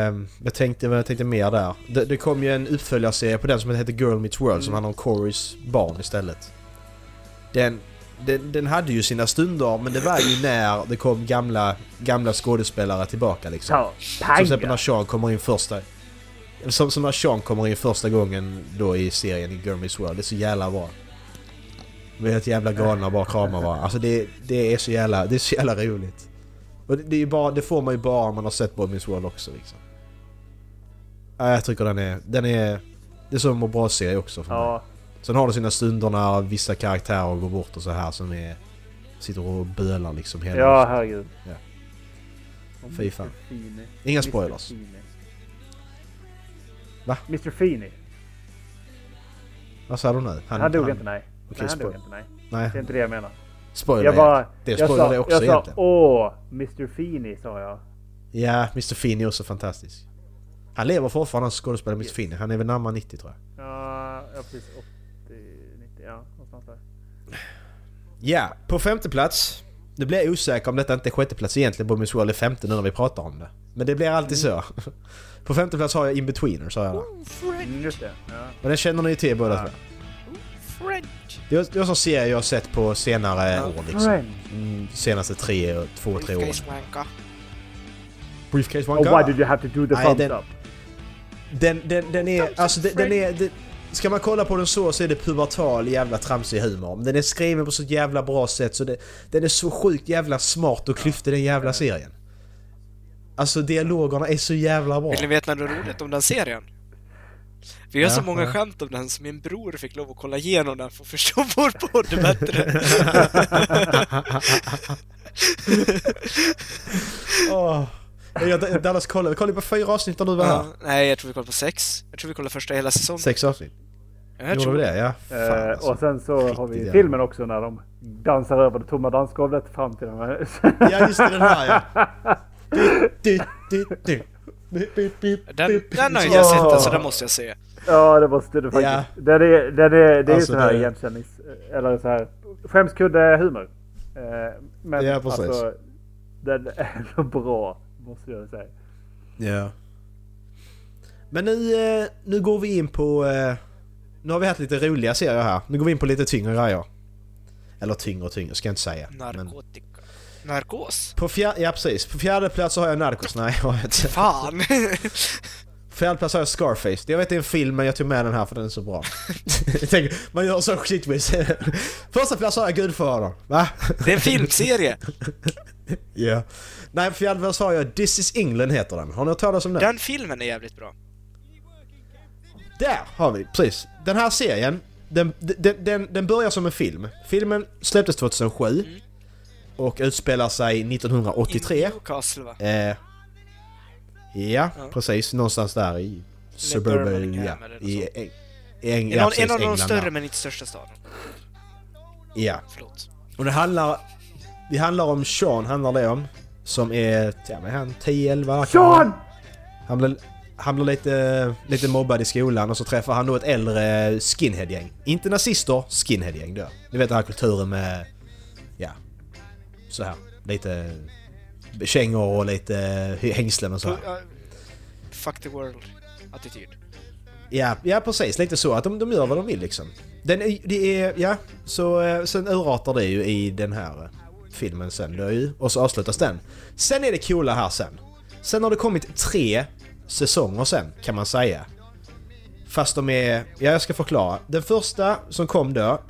Ehm, jag, tänkte, jag tänkte mer där. Det, det kom ju en uppföljarserie på den som heter Girl Meets World som Mm. handlar om Corys barn istället. Den, den, den hade ju sina stunder men det var ju när det kom gamla, gamla skådespelare tillbaka liksom. Ja, Som till exempel när! Sean kommer in första... Som, som när Sean kommer in första gången då i serien i Meets World. Det är så jävla bra. De är helt jävla galna och bara kramar varandra. Alltså det, det är så jävla, det är så jävla roligt. Och det, det, bara, det får man ju bara om man har sett Meets World också liksom. Ja, jag tycker den är... Den är... Det är som en bra serie också för mig. Sen har du sina stunder när vissa karaktärer går bort och så här som är... Sitter och bölar liksom hela... ja herregud. Ja. Fy fan. Inga spoilers. Va? Mr Feeney. Vad sa du nu? Han, dog inte nej. Okej, nej, han dog inte nej. Nej, Det är inte det jag menar. spoiler Jag bara... Det jag spoilar sa, det också jag sa åh, Mr Feeney sa jag. Ja, Mr Feeney är också fantastisk. Han lever fortfarande han skådespelare Mr Feeney. Han är väl närmare 90 tror jag. Ja, ja precis 80, 90, ja där. Ja, på femte plats. Nu blir jag osäker om detta inte är sjätte plats egentligen. Boy Meets World är femte nu när vi pratar om det. Men det blir alltid så. På femte plats har jag In-Betweeners har jag där. Mm, just det. Ja. Och den känner ni ju till båda Ja. två. French! Det är, det är en sån serie jag har sett på senare år liksom. Mm, senaste tre, två, tre åren. Briefcase wanka. Briefcase Oh, why did you have to do the Nej, thumbs den- up? Den, den, den är, alltså den, den är... Den, ska man kolla på den så så är det pubertal jävla tramsig humor. Men den är skriven på så jävla bra sätt så det, den är så sjukt jävla smart och klyftig den jävla serien. Alltså dialogerna är så jävla bra. Vill ni veta något roligt om den serien? Vi har så Ja, många ja. skämt om den så min bror fick lov att kolla igenom den för att förstå vår podd bättre. Åh. Jag, Dallas kollade, kollade på fyra avsnitt när du var här. Ja, nej, jag tror vi kollade på sex. Jag tror vi kollade första hela säsongen. Sex avsnitt. Jag Gjorde tror vi det? Ja. Fan, Eh, alltså. och sen så har vi Riktigt filmen också när de dansar över det tomma dansgolvet fram till den. Ja just det, den här ja. Du, du, du, du. Den, den har jag sett, så den måste jag se. Ja, det måste du faktiskt. Ja. Den är, den är, det är Alltså, ju sån här det- igenkännings... Eller så här skämskudde-humor. Eh, men Ja, precis. alltså, den är så bra, måste jag säga. Ja. Men nu, eh, nu går vi in på... eh, Nu har vi haft lite roliga serier här. Nu går vi in på lite tyngre grejer. Eller tyngre och tyngre ska jag inte säga. Men Narkotika. Narkos? på fjärde, ja precis. På fjärde plats så har jag Narcos. Nej, jag har inte. Fan! På fjärde plats har jag Scarface. Jag vet det är en film men jag tog med den här för den är så bra. Tänker, man gör så skitvis. Första plats har jag Gudfadern. Va? Det är en filmserie! Ja. Nej, fjärde plats har jag This is England heter den. Har ni hört talas om den? Den filmen är jävligt bra. Där har vi, precis. Den här serien, den, den, den, den börjar som en film. Filmen släpptes 2007 Mm. och utspelar sig 1983. I Newcastle va? Eh, ja, Ja. precis. Någonstans där i suburban, ja, i, i, i, Eng- En, ja, precis, en av de England större där. men inte största staden. Ja, Förlåt. och det handlar, det handlar om Sean, handlar det om. Som är, ja men han 10-11 Sean! Han blir, han blir lite, lite mobbad i skolan och så träffar han då ett äldre skinhead-gäng. Inte nazister, skinhead-gäng då. Ni vet den här kulturen med, ja, så här lite kängor och lite hängslen och så här. Ja, Fuck the world-attityd. Ja, ja precis. Lite så att de, de gör vad de vill liksom. Den är, det är, ja, så eh, sen urartar det ju i den här eh, filmen sen dör ju. Och så avslutas den. Sen är det coola här sen. Sen har det kommit tre säsonger sen kan man säga. Fast de är, ja jag ska förklara. Den första som kom då,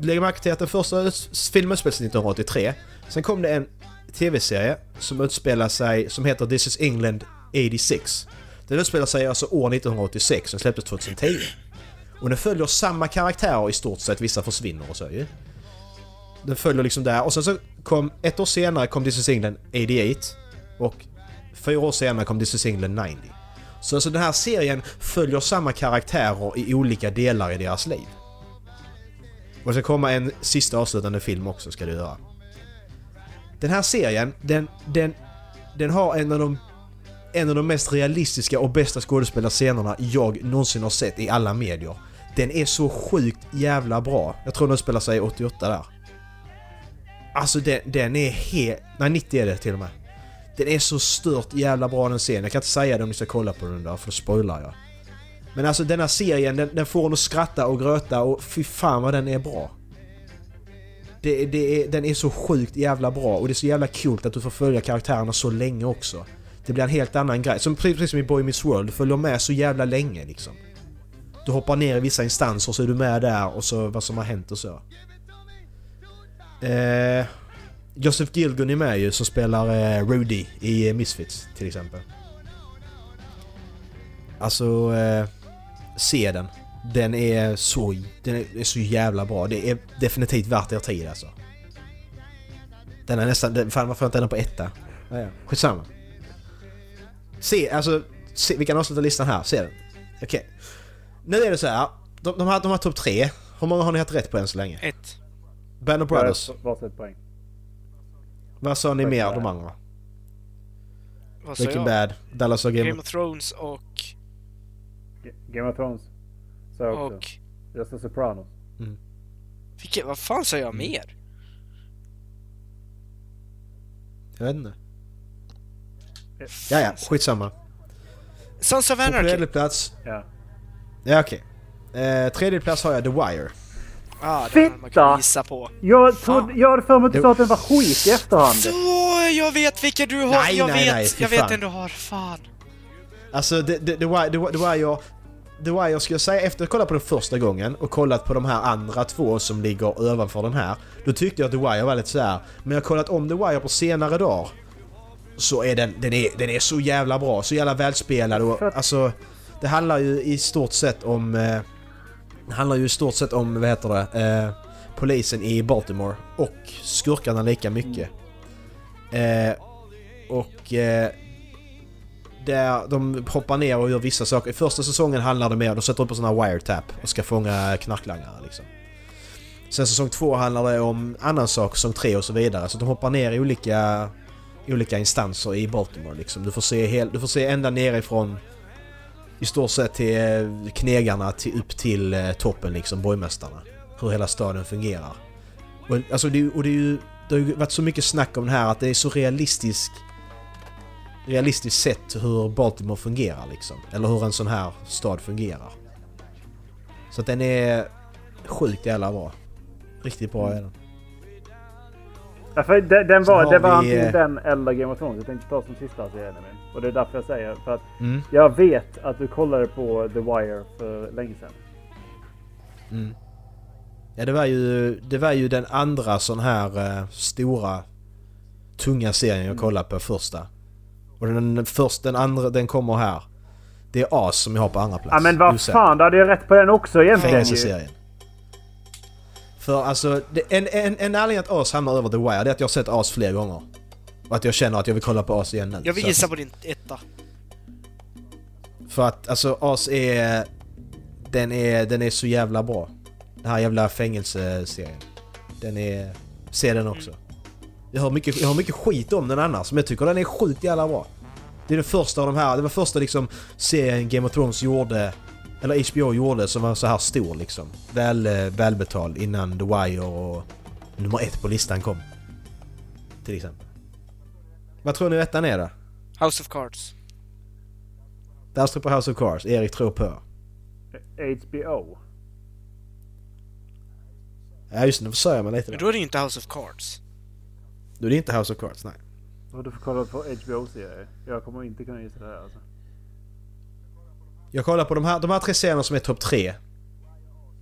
lägg märke till att den första filmen utspelades 1983. Sen kom det en tv-serie som utspelar sig, som heter This is England 86. Den utspelar sig alltså år 1986 och släpptes 2010. Och den följer samma karaktärer i stort sett, vissa försvinner och så ju. Den följer liksom där och sen så kom, ett år senare kom This singeln 88 och fyra år senare kom This singeln 90. Så alltså den här serien följer samma karaktärer i olika delar i deras liv. Och det ska komma en sista avslutande film också ska det göra. Den här serien, den, den, den har en av de en av de mest realistiska och bästa skådespelarscenerna jag någonsin har sett i alla medier. Den är så sjukt jävla bra. Jag tror den spelar sig 88 där. Alltså den, den är helt... Nej 90 är det till och med. Den är så stört jävla bra den serien. Jag kan inte säga det om ni ska kolla på den där för då spoilar jag. Men alltså denna serien den, den får en att skratta och gröta och fy fan vad den är bra. Det, det är, den är så sjukt jävla bra och det är så jävla kul att du får följa karaktärerna så länge också. Det blir en helt annan grej. Som, precis som i Boy Meets World, du följer med så jävla länge liksom. Du hoppar ner i vissa instanser så är du med där och så vad som har hänt och så. Eh, Joseph Gilgun är med ju som spelar eh, Rudy i eh, Misfits till exempel. Alltså, eh, se den. Den är så, den är, så jävla bra. Det är definitivt värt er tid alltså. Den är nästan, den, fan varför inte den på etta? Ja, ja. Skitsamma. Se, alltså, se, vi kan avsluta listan här, se den. Okej. Nu är det så här. De, de, har, de har topp tre. Hur många har ni haft rätt på än så länge? Ett. Band of Brothers. Varsitt poäng. Vad sa ni Breaking mer Bad. de andra? Vad sa Breaking jag? Bad, Dallas och Game, Game of Thrones och... G- Game of Thrones. Så jag också. och... Just the Sopranos. Vilket, vad fan sa jag Mm. mer? Jag vet inte. Ja, ja, skitsamma. Sons of På Anarchy. tredje plats... Ja. Ja, okej. Eh, tredje plats har jag The Wire. Ah, Fitta! Jag, trodde, jag hade för mig att du sa att den var skit i efterhand. Så, jag vet vilka du har. Nej, jag nej, vet, nej, jag vet den du har. Fan. Alltså det, det, det, var, det, var, det var jag... Det var jag skulle säga efter att ha kollat på den första gången och kollat på de här andra två som ligger ovanför den här. Då tyckte jag att The Wire var lite så här. Men jag har kollat om The Wire på senare dagar. Så är den, den är, den är så jävla bra, så jävla välspelad och alltså... Det handlar ju i stort sett om... Eh, handlar ju i stort sett om, vad heter det? Eh, polisen i Baltimore och skurkarna lika mycket. Eh, och... Eh, där de hoppar ner och gör vissa saker. I första säsongen handlar det mer om de sätter upp en sån här wiretap och ska fånga knarklangare liksom. Sen säsong två handlar det om annan sak, säsong tre och så vidare. Så de hoppar ner i olika, olika instanser i Baltimore liksom. Du får se, hel, du får se ända nerifrån i stort sett till eh, knegarna till, upp till eh, toppen liksom, borgmästarna. Hur hela staden fungerar. Och, alltså, det, och det, är ju, det har ju varit så mycket snack om det här att det är så realistisk realistiskt sett hur Baltimore fungerar liksom. Eller hur en sån här stad fungerar. Så att den är sjukt jävla bra. Riktigt bra är den. Ja, för den, den var, det var vi, antingen eh, den eller Game of Thrones. Jag tänkte ta som sista serien. Och det är därför jag säger. För att Mm. jag vet att du kollade på The Wire för länge sedan. Mm. Ja det var ju, det var ju den andra sån här eh, stora tunga serien jag kollade på första. Och den, först, den andra, den kommer här. Det är As som jag har på andra plats. Ja men vad fan, då hade jag rätt på den också egentligen. Fängelseserien. För alltså, det, en, en, en anledning att As hamnar över The Wire det är att jag har sett As fler gånger. Och att jag känner att jag vill kolla på As igen nu. Jag vill gissa på din etta. För att alltså As är... Den är, den är så jävla bra. Den här jävla fängelseserien. Den är... Se den också. Jag har, mycket, jag har mycket skit om den annars, men jag tycker den är sjukt jävla bra. Det är den första av de här, det var första liksom serien Game of Thrones gjorde, eller HBO gjorde som var så här stor liksom. Väl, eh, välbetald innan The Wire och nummer ett på listan kom. Till exempel. Vad tror ni ettan är då? House of Cards. Där står på House of Cards, Erik tror på. HBO. Ja just det, nu försörjer jag mig lite Men då är det inte House of Cards. Då är det inte House of Cards, nej. Och du får kolla på HBO-serier. Jag kommer inte kunna gissa det här alltså. Jag kollar på de här, de här tre serierna som är topp tre.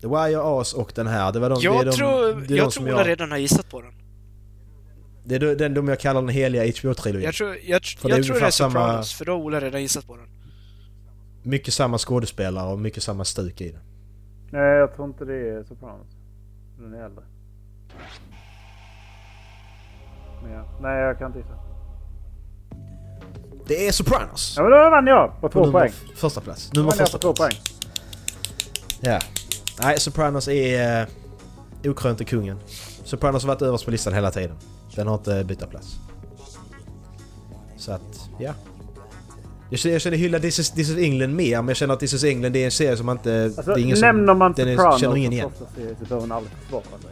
The Wire, As och den här. Det var de, det är Jag de, tror, det är jag de som tror Ola redan har gissat på den. Det är de, den de jag kallar den heliga HBO-trilogin. Jag tror, jag, För det är jag tror det är samma- Sopranos, för då har Ola redan gissat på den. Mycket samma skådespelare och mycket samma stuk i den. Nej, jag tror inte det är Sopranos. Den är äldre. Men ja. Nej, jag kan inte gissa. Det är Sopranos! Ja men då vann jag på På två nummer poäng. Första plats. Vann jag första på två plats. poäng. Ja. Nej, Sopranos är uh, okrönte kungen. Sopranos har varit överst på listan hela tiden. Den har inte bytt plats. Så att, ja. Jag känner, jag känner hylla This is, This is England mer, men jag känner att This is England det är en serie som man inte... Alltså, det är ingen nämner man den är- Sopranos känner ingen som igen. så behöver man aldrig försvara sig.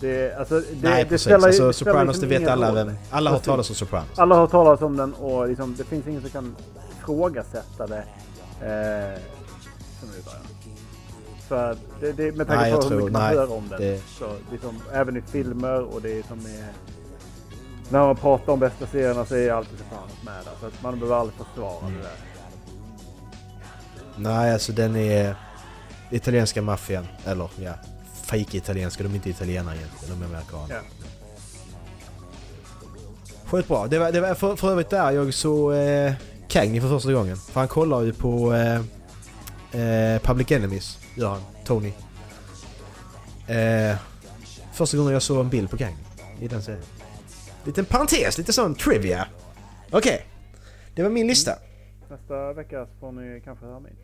Det, alltså, det, Nej det precis, alltså det Sopranos liksom det vet alla vem... Alla har Precis. talat om Sopranos. Alla har talas om den och liksom, det finns ingen som kan ifrågasätta det. Eh, som det. För det, det, med tanke på hur mycket man hör om den. det- Så liksom, även i filmer och det som är... När man pratar om bästa serierna så är alltid Sopranos med där. Så att man behöver aldrig försvara det där. Nej, alltså den är... Italienska maffian, eller ja, fake italienska, de är inte italienare egentligen, de är amerikaner. Ja. Sjukt bra. Det var, det var för, för övrigt där jag såg eh, Kang för första gången. För han kollar ju på eh, eh, Public Enemies, gör han, Tony. Eh, första gången jag såg en bild på Kang i den serien. Liten parentes, lite sån trivia. Okej, det var min lista. Nästa vecka får ni kanske höra min.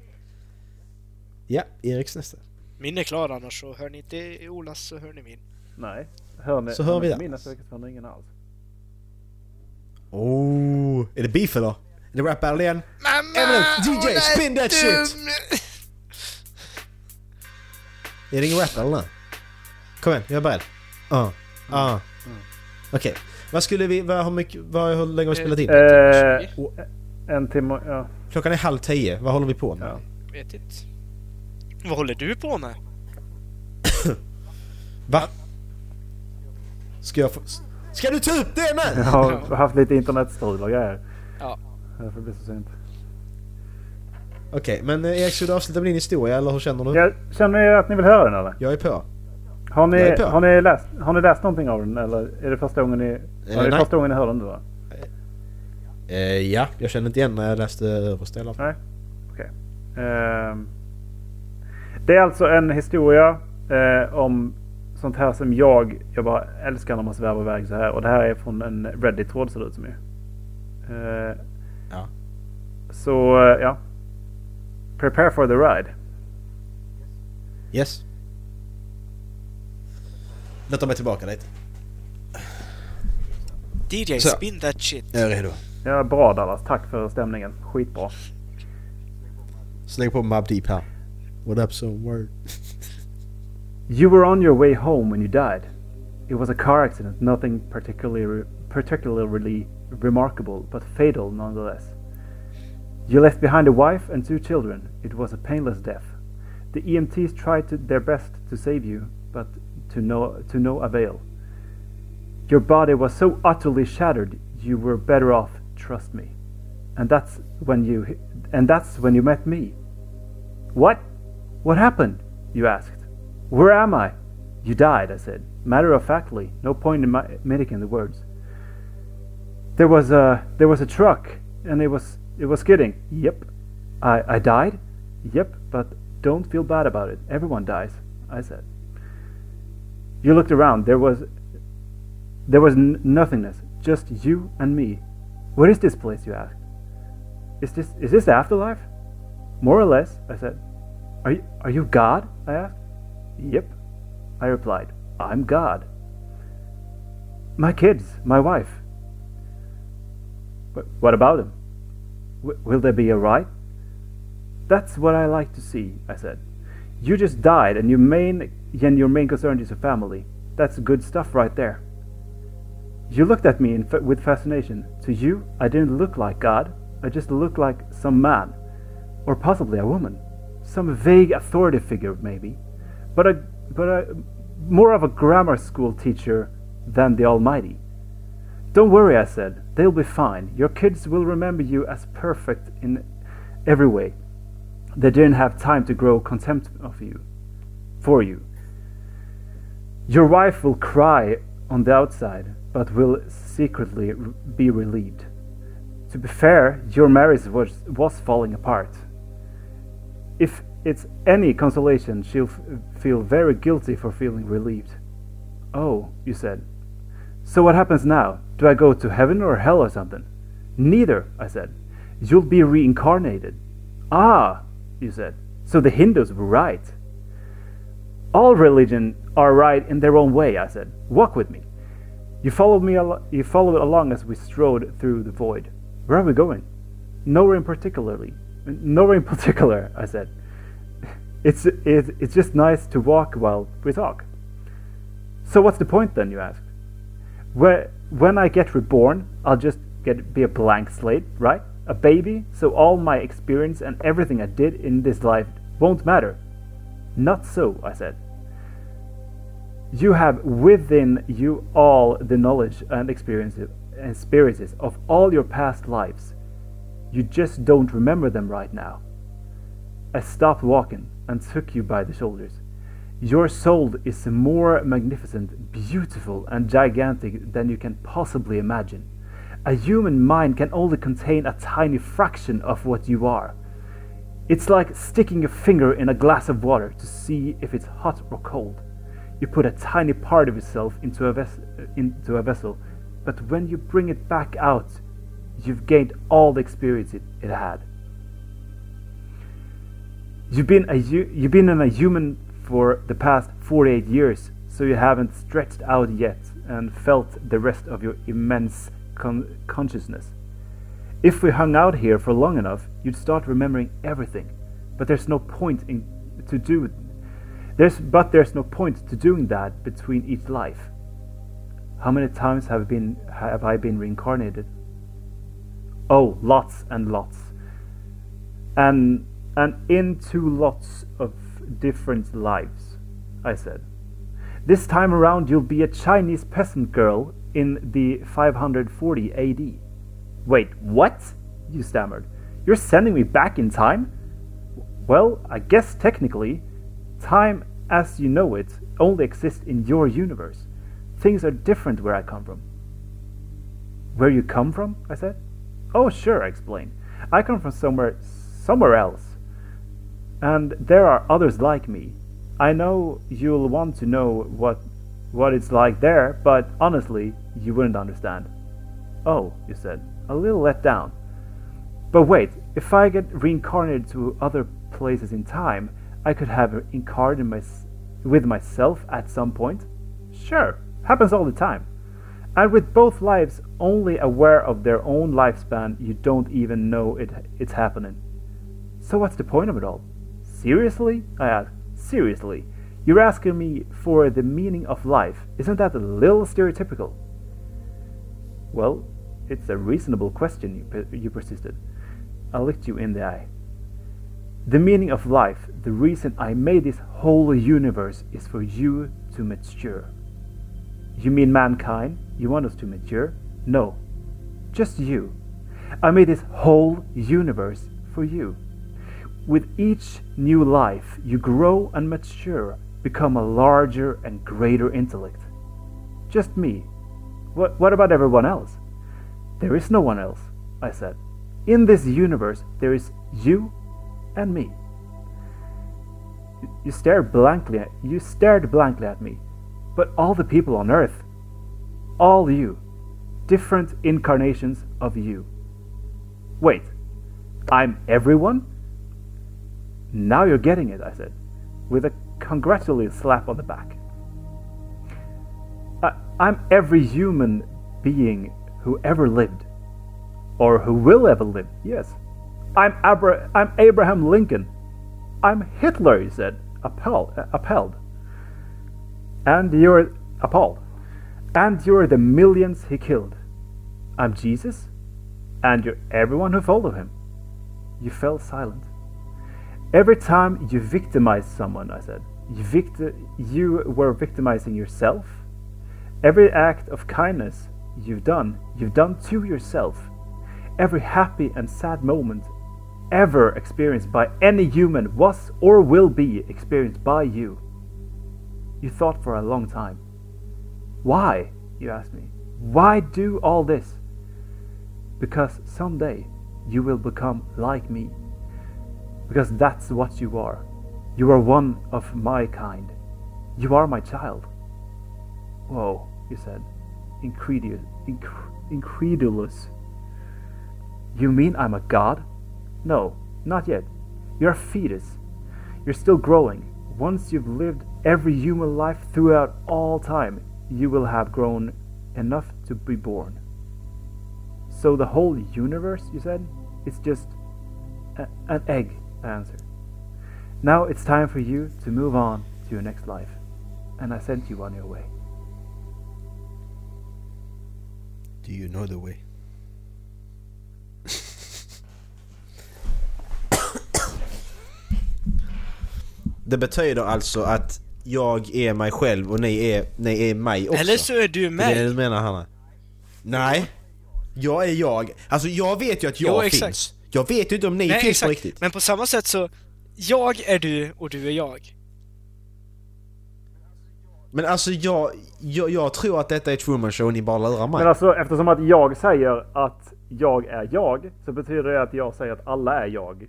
Ja, Eriks nästa. Min är klar annars, så hör ni inte Olas så hör ni min. Nej. Hör ni, Så hör vi. Min nästa vecka så hör ni ingen alls. Oh, är det beef eller? Är det rap battle igen? Eminem, DJ, spin that shit! Är det ingen rap nu? Kom igen, jag är beredd. Ja, ja. Okej, vad skulle vi... Vad, hur, mycket, vad, hur länge har vi spelat in? Eh, en timme, ja. Klockan är halv tio, vad håller vi på med? ja. Vet inte. Vad håller du på med? Va? Ska jag få... Ska du ta upp det med? Jag har haft lite internetstrul och grejer. Ja. Därför blir det så sent. Okej, men eh, Erik, ska du avsluta med din historia eller hur känner du? Jag känner ni att ni vill höra den eller? Jag är på. Har ni, har ni, läst, har ni läst någonting av den eller är det första gången ni, Eh, det nej. första gången ni hör den då? Eh, ja, jag kände inte igen när jag läste överst i alla fall. Nej. Okej. Ehm, det är alltså en historia eh, om sånt här som jag, jag bara älskar när man svävar iväg så här. Och det här är från en Reddit-tråd ser det ut som ju. Eh, Ja. Så eh, ja. Prepare for the ride. Yes. Luta mig tillbaka lite. DJ, Så. spin that shit. Jag är redo. Ja, bra Dallas. Tack för stämningen. Skitbra. Släng på Mob Deep här. What up some word? You were on your way home when you died. It was a car accident, nothing particularly particularly remarkable, but fatal nonetheless. You left behind a wife and two children. It was a painless death. The EMTs tried to, their best to save you, but to no to no avail. Your body was so utterly shattered, you were better off. Trust me. And that's when you and that's when you met me. What? What happened? You asked. Where am I? You died, I said, matter of factly, no point in my mimicking the words. There was a there was a truck, and it was it was skidding. Yep. I I died. Yep. But don't feel bad about it. Everyone dies, I said. You looked around. There was there was nothingness, just you and me. What is this place? You asked. Is this is this afterlife? More or less, I said. Are you, are you God? I asked. Yep, I replied. I'm God. My kids, my wife. But what about them? W- will they be a alright? That's what I like to see, I said. You just died, and your main and your main concern is your family. That's good stuff right there. You looked at me with fascination. To you, I didn't look like God. I just looked like some man, or possibly a woman, some vague authority figure, maybe, but a but a more of a grammar school teacher than the Almighty. Don't worry, I said. They'll be fine. Your kids will remember you as perfect in every way. They didn't have time to grow contempt of you, for you. Your wife will cry on the outside, but will secretly be relieved. To be fair, your marriage was, was falling apart. If it's any consolation, she'll feel very guilty for feeling relieved. Oh, you said. So what happens now? Do I go to heaven or hell or something? Neither, I said. You'll be reincarnated. Ah, you said. So the Hindus were right. All religion are right in their own way, I said. Walk with me. You followed me. You followed along as we strode through the void. Where are we going? Nowhere in particularly. Nowhere in particular, I said. It's it's it's just nice to walk while we talk. So what's the point then? You asked. Where, when I get reborn, I'll just get be a blank slate, right? A baby, so all my experience and everything I did in this life won't matter. Not so, I said. You have within you all the knowledge and experiences of all your past lives. You just don't remember them right now. I stopped walking and took you by the shoulders. Your soul is more magnificent, beautiful, and gigantic than you can possibly imagine. A human mind can only contain a tiny fraction of what you are. It's like sticking your finger in a glass of water to see if it's hot or cold. You put a tiny part of yourself into a, ves- uh, into a vessel, but when you bring it back out, you've gained all the experience it, it had. You've been a you've been in a human for the past 48 years, so you haven't stretched out yet and felt the rest of your immense con- consciousness. If we hung out here for long enough, you'd start remembering everything. But there's no point in to do there's but there's no point to doing that between each life. How many times have been have I been reincarnated? Oh, lots and lots. And and into lots of different lives, I said. This time around you'll be a Chinese peasant girl in the 540 AD. Wait, what? You stammered. You're sending me back in time? Well, I guess technically, time as you know it only exists in your universe. Things are different where I come from. Where you come from? I said. Oh, sure, I explained. I come from somewhere, somewhere else. And there are others like me. I know you'll want to know what, what it's like there, but honestly, you wouldn't understand. Oh, you said, a little let down. But wait, if I get reincarnated to other places in time, I could have incarnated my, with myself at some point? Sure, happens all the time. And with both lives only aware of their own lifespan, you don't even know it, it's happening. So what's the point of it all? Seriously? I asked. Seriously? You're asking me for the meaning of life. Isn't that a little stereotypical? Well, it's a reasonable question, you, you persisted. I looked you in the eye. The meaning of life, the reason I made this whole universe, is for you to mature. You mean mankind? You want us to mature? No. Just you. I made this whole universe for you. With each new life, you grow and mature, become a larger and greater intellect. Just me. What, what about everyone else? There is no one else, I said. In this universe, there is you and me. You stared blankly at, you stared blankly at me. But all the people on earth, all you, different incarnations of you. Wait, I'm everyone? Now you're getting it, I said, with a congratulatory slap on the back. I, I'm every human being who ever lived, or who will ever live, yes. I'm, Abra- I'm Abraham Lincoln. I'm Hitler, he said, appalled. appalled. And you're appalled. And you're the millions he killed. I'm Jesus, and you're everyone who followed him. You fell silent. Every time you victimize someone, I said, victi- you were victimizing yourself. Every act of kindness you've done, you've done to yourself. Every happy and sad moment ever experienced by any human was or will be experienced by you. You thought for a long time. Why? You asked me. Why do all this? Because someday you will become like me. Because that's what you are. You are one of my kind. You are my child. Whoa, he said, incredulous. Inc- incredulous. You mean I'm a god? No, not yet. You're a fetus. You're still growing. Once you've lived every human life throughout all time, you will have grown enough to be born. So the whole universe, you said, is just a- an egg, I answered. Now it's time for you to move on to your next life. And I sent you on your way. Do you know the way? Det betyder alltså att jag är mig själv och ni är, ni är mig också. Eller så är du Det är det mig. du menar Hanna? Nej. Jag är jag. Alltså jag vet ju att jag Jo, finns. exakt. Jag vet ju inte om ni Nej, finns exakt. riktigt. Men på samma sätt så, jag är du och du är jag. Men alltså jag, jag, jag tror att detta är Truman Show och ni bara lurar mig. Men alltså eftersom att jag säger att jag är jag så betyder det att jag säger att alla är jag.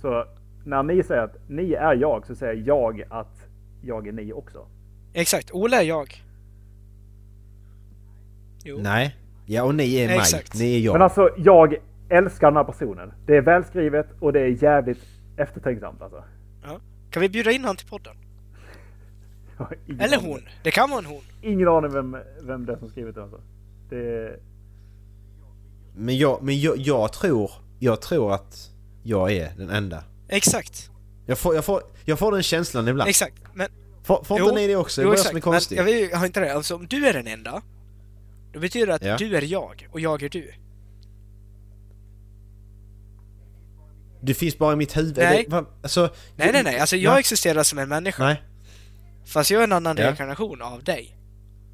Så när ni säger att ni är jag så säger jag att jag är ni också. Exakt, Ola är jag. Jo. Nej. Ja och ni är mig. Exakt. Ni är jag. Men alltså jag älskar den här personen. Det är välskrivet och det är jävligt eftertänksamt alltså. Kan vi bjuda in han till podden? Jag Eller hon. Det kan vara en hon. Ingen aning vem, vem det är som skrivit det alltså. Det Men, jag, men jag, jag tror, jag tror att jag är den enda. Exakt. Jag får, jag får, jag får den känslan ibland. Exakt. Men Får, får inte ni det också? Det är jag som är Men konstig. jag vill, har inte det. Alltså om du är den enda, då betyder det att Ja. du är jag och jag är du. Du finns bara i mitt huvud. Nej. Det, alltså, Nej, nej, nej. Alltså jag Nej. existerar som en människa. Nej. Fast jag är en annan Ja. reinkarnation av dig.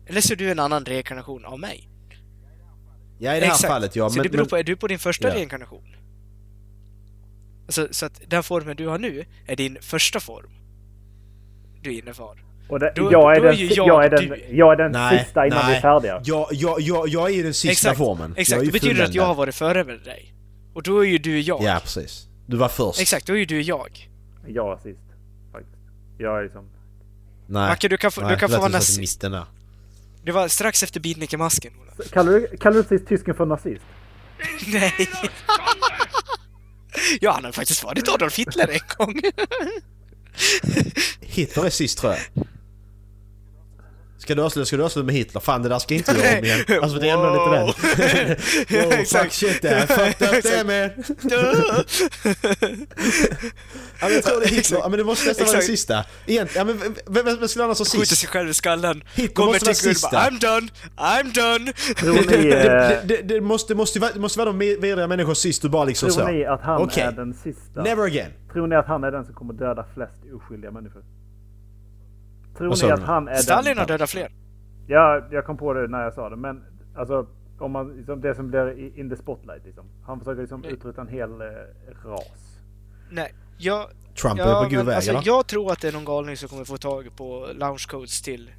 Eller så är du en annan reinkarnation av mig. Ja i det här fallet ja. så Men, det beror men, på, är du på din första Ja. reinkarnation? Alltså, så att den formen du har nu är din första form. Du innefar. Och det, Då- jag, är då är den, ju jag, jag är den, jag är den Nej, sista innan nej. vi är färdiga. Jag, jag, jag, jag är ju den sista Exakt, formen. Exakt, är det betyder att jag har varit före med dig. Och då är ju du jag. Ja, precis. Du var först. Exakt, då är ju du jag. Jag är sist. Faktiskt. Jag är liksom... Nej. Macke, du kan få- Nej, du kan få vara du nazist. Det var strax efter Beatniker-masken. Ola. Kallar du, kallar du precis tysken för nazist? Nej! ja, han har faktiskt varit Adolf Hitler en gång. Hitler är sist tror jag. Ska du avsluta, ska du avsluta med Hitler? Fan det där ska inte jag om igen. Alltså det är ändå lite den. wow, fuck shit det här. Fucked up det med. Ja, men jag tror det är Hitler. Ja, men det måste nästan vara den sista. Egentligen, ja, men vem, vem, vem skulle annars vara Skjuter sist? sig själv i skallen. Hitler Kommer måste vara sista. I'm done, I'm done. Tror ni, Det, eh, det, det, måste, måste, vara, det måste vara de vidriga människor sist och bara liksom tror så. ni att han är den sista? Never again. Tror ni att han är den som kommer döda flest oskyldiga människor? Tror ni att han är Stalin den... har dödat fler. Ja, jag kom på det när jag sa det. Men alltså, om man, liksom, det som blir i- in the spotlight liksom. Han försöker liksom Nej. utrota en hel eh, ras. Nej, jag, Trump är ja, på god men väg alltså, jag tror att det är någon galning som kommer få tag på launch codes till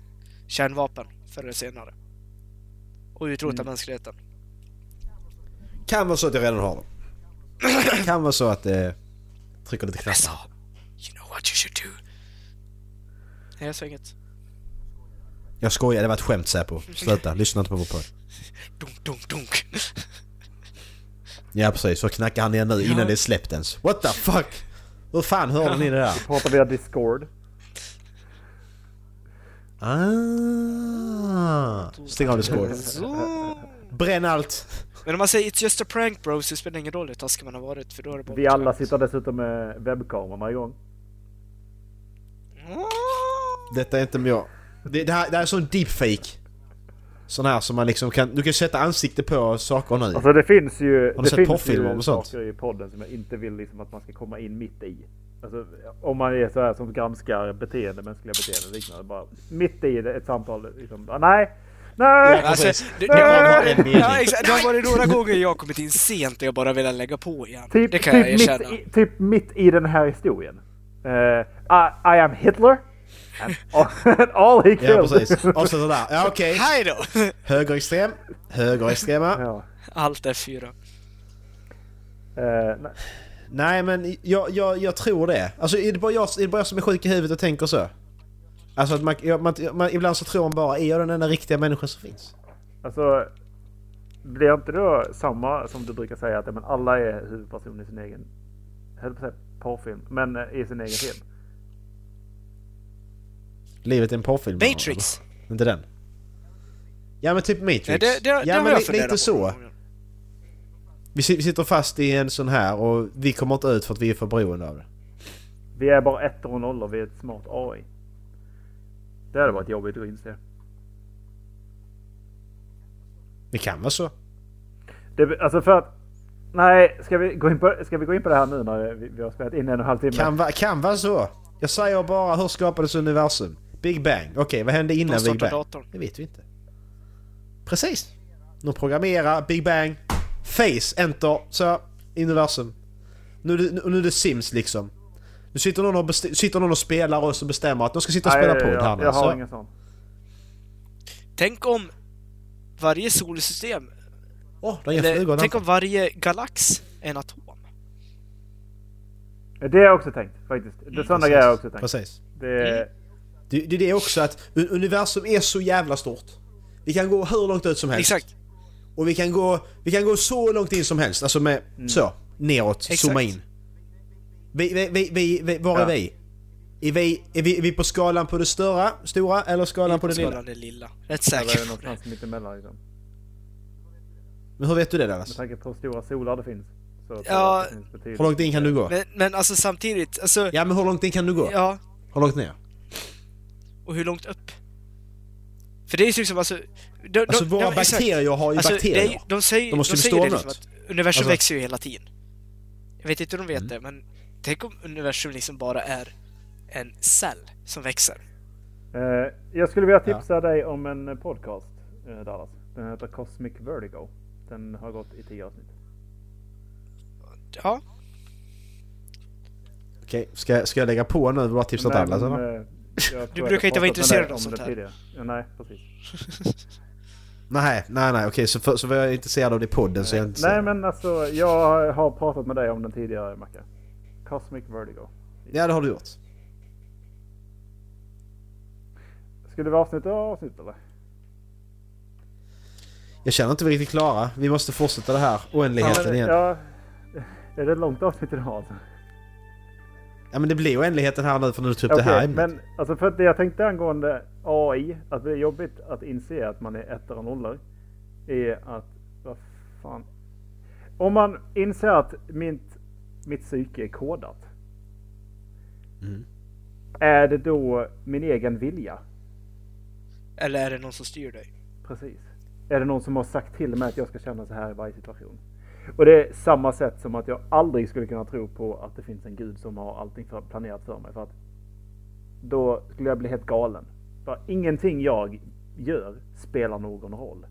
kärnvapen förr eller senare. Och utrota Mm. mänskligheten. Kan vara så att jag redan har dem. kan vara så att det trycker lite Alltså, knappar. you know what you should do. Nej, jag sa inget. Jag skojar, det var ett skämt Säpo. Sluta, lyssna inte på vår podd. Dunk, dunk, dunk. Ja precis, så knackar han igen nu innan Ja. det är släppt ens. What the fuck? Hur fan hörde ni det där? Pratar via Discord. Ah, Stäng av Discord. Bränn allt! Men om man säger it's just a prank bro så spelar det ingen roll hur taskig man har varit för då är det bara Vi alla sitter dessutom med webbkamerorna igång. Detta är inte jag. Det, det, här, det här är sån deepfake. Sån här som man liksom kan... Du kan sätta ansikte på saker nu. Alltså det finns ju, du det sett porrfilmer ju och sånt? saker i podden som jag inte vill liksom att man ska komma in mitt i. Alltså om man är så här som granskar beteende, mänskliga beteenden och liknande. Bara mitt i det, ett samtal liksom. Bara, nej! Nej! Alltså, Precis. det, Det det, mening. ja, det har varit några gånger jag kommit in sent och jag bara velat lägga på igen. Typ, det kan jag typ, erkänna. mitt i, typ mitt i den här historien. Eh, I, I am Hitler. And all, all he killed. Ja precis. Avsluta där. Ja okej. Hej då! Högerextrem. Högerextrema. Ja. Allt är fyra. Eh, nej. Nej men jag, jag, jag tror det. Alltså är det, bara jag, är det bara jag som är sjuk i huvudet och tänker så? Alltså att man, man, man, ibland så tror man bara, är jag den enda riktiga människan som finns? Alltså, blir inte då samma som du brukar säga att ja, men alla är huvudperson i sin egen, höll på att säga porrfilm, men eh, i sin egen film. Livet är en porrfilm. Matrix! eller? Inte den? Ja men typ Matrix. Nej, det, det, det ja har men jag li, lite så. vi sitter fast i en sån här och vi kommer inte ut för att vi är för beroende av det. Vi är bara ettor och nollor, vi är ett smart AI. Det hade varit jobbigt att inse. Det kan vara så. Det, alltså för att, nej, ska vi, gå in på, ska vi gå in på det här nu när vi, vi har spelat in en och en halv timme? Kan, va, kan vara så. Jag säger bara, hur skapades universum? Big Bang. Okej, vad hände De innan Big Bang? datorn. Det vet vi inte. Precis. De programmerar, Big Bang, Face, Enter, så, universum. Nu är det, nu, nu är det Sims liksom. Nu sitter någon, och sitter någon och spelar och så bestämmer att de ska sitta och spela nej, på jag, här nu. jag har Så, ingen sån. Tänk om varje solsystem, är eller, tänk om varje galax är en atom. Det har jag också tänkt faktiskt. Det, sådana grejer har jag också tänkt. Precis. Det, Mm. Det, det är det också att un- universum är så jävla stort. Vi kan gå hur långt ut som helst. Exakt. Och vi kan gå, vi kan gå så långt in som helst. Alltså med så, neråt, Exakt. zooma in. Vi, vi, vi, vi, vi, var är Ja. vi? Är vi, är, vi, är vi på skalan på det stora, stora eller skalan på det lilla? Skalan är lilla. Rätt eller är det någonstans mittemellan liksom. Men hur vet du det Med Dallas? tanke på hur stora solar det finns. Så Ja. det finns Hur långt in kan du gå? Men, men alltså samtidigt, alltså... Ja men hur långt in kan du gå? Ja, Hur långt ner? Och hur långt upp? För det är ju liksom alltså... De, Alltså de, våra ja, exakt. bakterier har ju Alltså, det bakterier. är, ju- de säger, De de måste ju säger det liksom att universum Alltså- växer ju hela tiden. Jag vet inte om de vet Mm. det, men tänk om universum liksom bara är en cell som växer. Eh, jag skulle vilja tipsa dig om en podcast, eh, Dallas. Den heter Cosmic Vertigo. Den har gått i tio avsnitt. Ja, Okej, ska, ska jag lägga på nu och bara tipsa åt alla? Du brukar inte vara intresserad av om sånt det här. tidigare. Ja, Nej, precis. Nej, nej, nej, okej, så, för, så var jag intresserad av det i podden så jag är inte Nej men alltså, jag har pratat med dig om den tidigare Macke. Cosmic Vertigo. Ja, det har du gjort. Skulle vi avsluta avsnittet eller? Jag känner inte vi riktigt klara. Vi måste fortsätta det här oändligheten men, igen. ja, är det ett långt avsnitt idag alltså? Ja men det blir oändligheten här nu för när du upp det här Okej, ämnet. men alltså för att det jag tänkte angående AI, att det är jobbigt att inse att man är ettor och nollor. Är att, vad fan. Om man inser att mitt, mitt psyke är kodat. Mm. Är det då min egen vilja? Eller är det någon som styr dig? Precis. Är det någon som har sagt till mig att jag ska känna så här i varje situation? Och det är samma sätt som att jag aldrig skulle kunna tro på att det finns en gud som har allting för, planerat för mig. För att då skulle jag bli helt galen. För ingenting jag gör spelar någon roll.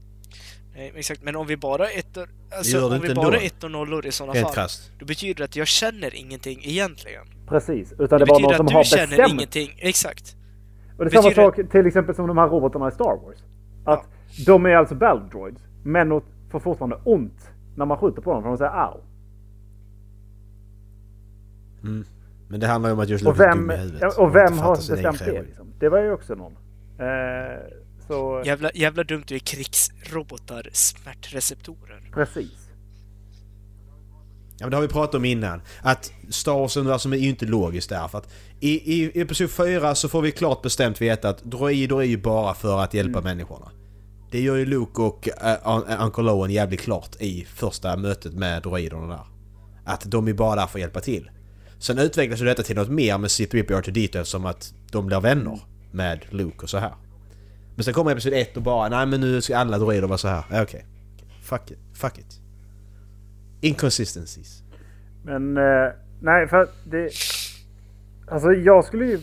Nej, men exakt. Men om vi bara ettor... gör Alltså om vi bara ettor och nollor i sådana fall. krasst. Då betyder det att jag känner ingenting egentligen. Precis. Utan Det det, var betyder någon som att har du känner bestämt. ingenting. Exakt. Och det är samma betyder- sak till exempel som de här robotarna i Star Wars. Att de är alltså battle droids. Men får fortfarande ont när man skjuter på dem. För de säger au. Men det handlar ju om att just Och låta vem, dum i huvudet. och vem har bestämt det? Liksom? Det var ju också någon. Eh, så Jävla, jävla dumt du är krigsrobotar, smärtreceptorer. precis. Ja men det har vi pratat om innan. Att Star Wars-universum är ju inte logiskt där. För att i, i, i episod 4 så får vi klart bestämt veta att droider är ju bara för att hjälpa människorna. Det gör ju Luke och uh, Uncle Owen jävligt klart i första mötet med droiderna där. Att de är bara där för att hjälpa till. Sen utvecklas ju detta till något mer med C-3PO och R2D2 eftersom att de blir vänner med Luke och så här. Men sen kommer episod 1 och bara nej men nu ska alla droider vara så här. Okej. Okej. Fuck it. Fuck it. Inconsistencies. Men eh, nej, för att det... Alltså jag skulle ju...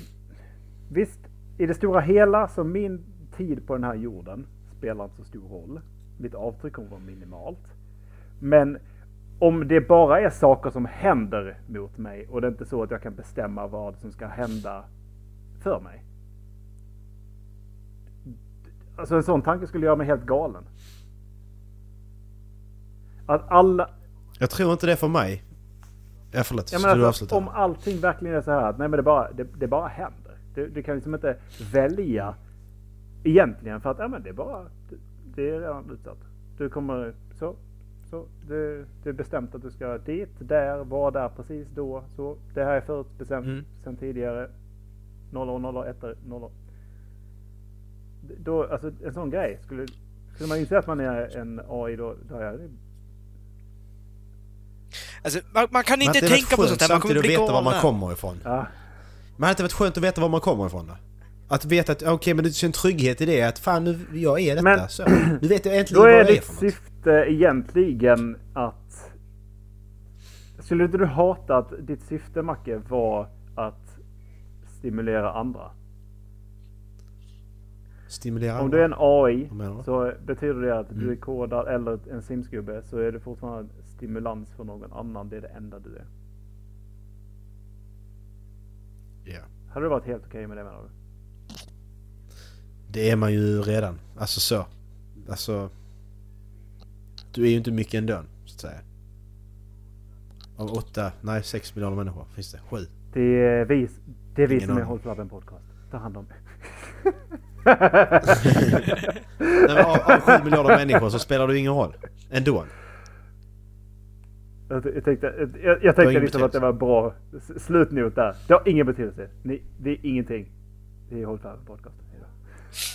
Visst, i det stora hela så min tid på den här jorden spelar inte så stor roll. Mitt avtryck kommer vara minimalt. Men om det bara är saker som händer mot mig och det är inte så att jag kan bestämma vad som ska hända för mig. Alltså en sån tanke skulle göra mig helt galen. Att alla, Jag tror inte det för mig. Ja förlåt, Ja, men alltså, om allting verkligen är så här att nej men det bara, det, det bara händer. Du, du kan liksom inte välja egentligen för att ja, men det är bara, det, det är redan utsatt. Du kommer så, så. Det, det är bestämt att du ska dit, där, vara där precis då. Så. Det här är förutbestämt Mm. sen tidigare. 0 0 1 0 då, alltså en sån grej skulle, skulle man inse att man är en AI då, då är det Alltså, man, man kan inte tänka på sånt här, man kommer bli att veta var man galen. kommer ifrån. ja, Men hade det inte varit skönt att veta var man kommer ifrån då? Att veta att okej men det är en trygghet i det att fan nu, jag är detta Men- så. Nu vet jag äntligen vad är jag är ditt för något. syfte egentligen att... Skulle inte du hata att ditt syfte Macke var att stimulera andra? Stimulera Om du är en AI du? så betyder det att Mm. du är kodad eller en simsgubbe så är det fortfarande stimulans för någon annan. Det är det enda du är. Ja. Hade det varit helt okej med det menar du? Det är man ju redan. Alltså så. Alltså... Du är ju inte mycket ändå, så att säga. Av åtta, nej sex miljoner människor finns det. Sju. Det är vi, det är vi Ingen som är. Håll Flabben Podcast. Ta hand om. Nej, av, av sju miljarder människor så spelar ju ingen roll. Ändå. Jag, jag tänkte, jag, jag tänkte liksom att det var bra slutnot där. Det har ingen betydelse. Ni, det är ingenting. Det är Håll Flabben Podcast.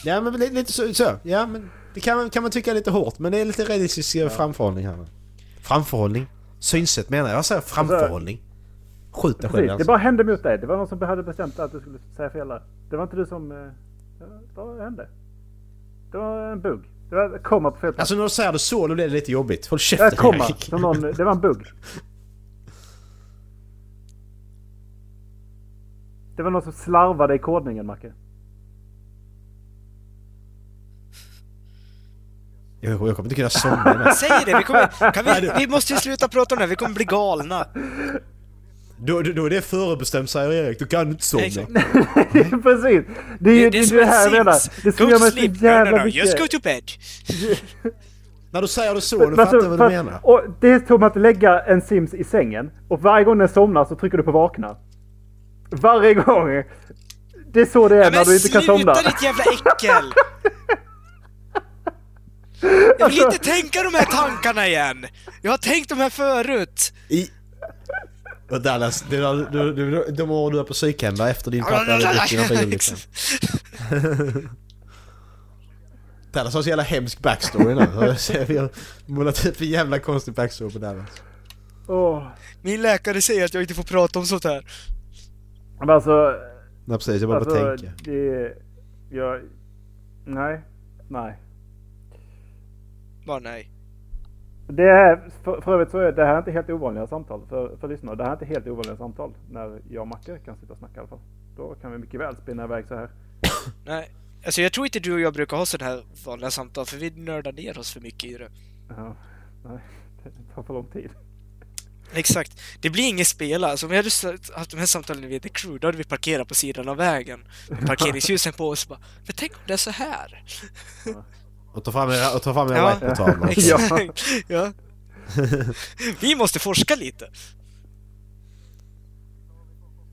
Ja men lite, så, så. Ja men det kan, man- kan man tycka är lite hårt men det är lite realistisk framförhållning här. Framförhållning? Synsätt menar jag. Jag säger framförhållning. Skjut dig själv Precis, det bara hände mot dig. Det var någon som hade bestämt att du skulle säga fel där. Det var inte du som... eh, Ja, vad hände? Det var en bugg. Det var komma på fel plats. Alltså när du säger det så då blir det lite jobbigt. Håll var käften komma. Erik. Som någon, det var en bugg. Det var någon som slarvade i kodningen, Macke. Jag, jag kommer inte kunna somna natt. Säg det, vi, kommer, kan vi, vi måste ju sluta prata om det här, vi kommer bli galna. Då, då, då är det förutbestämt säger Erik. Du kan inte somna. Precis! Det är ju det, är det, här jag menar. Det som gör mig så sleep. No, no, jävla no. Just go mycket... to bed. När du säger det så, Men nu fattar jag alltså, vad du menar. Och det är som att lägga en Sims i sängen. Och varje gång den somnar så trycker du på vakna. Varje gång! Det är så det är Ja, när men du inte kan somna. sluta ditt jävla äckel! Jag vill inte tänka de här tankarna igen! Jag har tänkt de här förut! I... Och Dallas, var, du, du, de år du var på psykhem? Efter din pappa hade dött i någon bil liksom. Dallas har så jävla hemsk backstory nu. Vi har målat upp en jävla konstig backstory på Dallas. Åh. Min läkare säger att jag inte får prata om sånt här. Men alltså... Nej precis, jag bara alltså tänka. det... Jag... Nej. Nej. Bara nej. Det är, för, för övrigt så är det här inte helt ovanliga samtal för, för lyssnare. Det här är inte helt ovanliga samtal när jag och Macke kan sitta och snacka i alla fall. Då kan vi mycket väl spinna iväg så här. Nej. Alltså jag tror inte du och jag brukar ha sådana här vanliga samtal för vi nördar ner oss för mycket i det. Ja, nej, det tar för lång tid. Exakt. Det blir inget spela. Alltså om vi hade haft de här samtalen vid The Crew, då hade vi parkerat på sidan av vägen. Med parkeringsljusen på oss bara Men tänk om det är så här? Och ta fram era, och ta fram era Ja. Exakt. ja. Vi måste forska lite.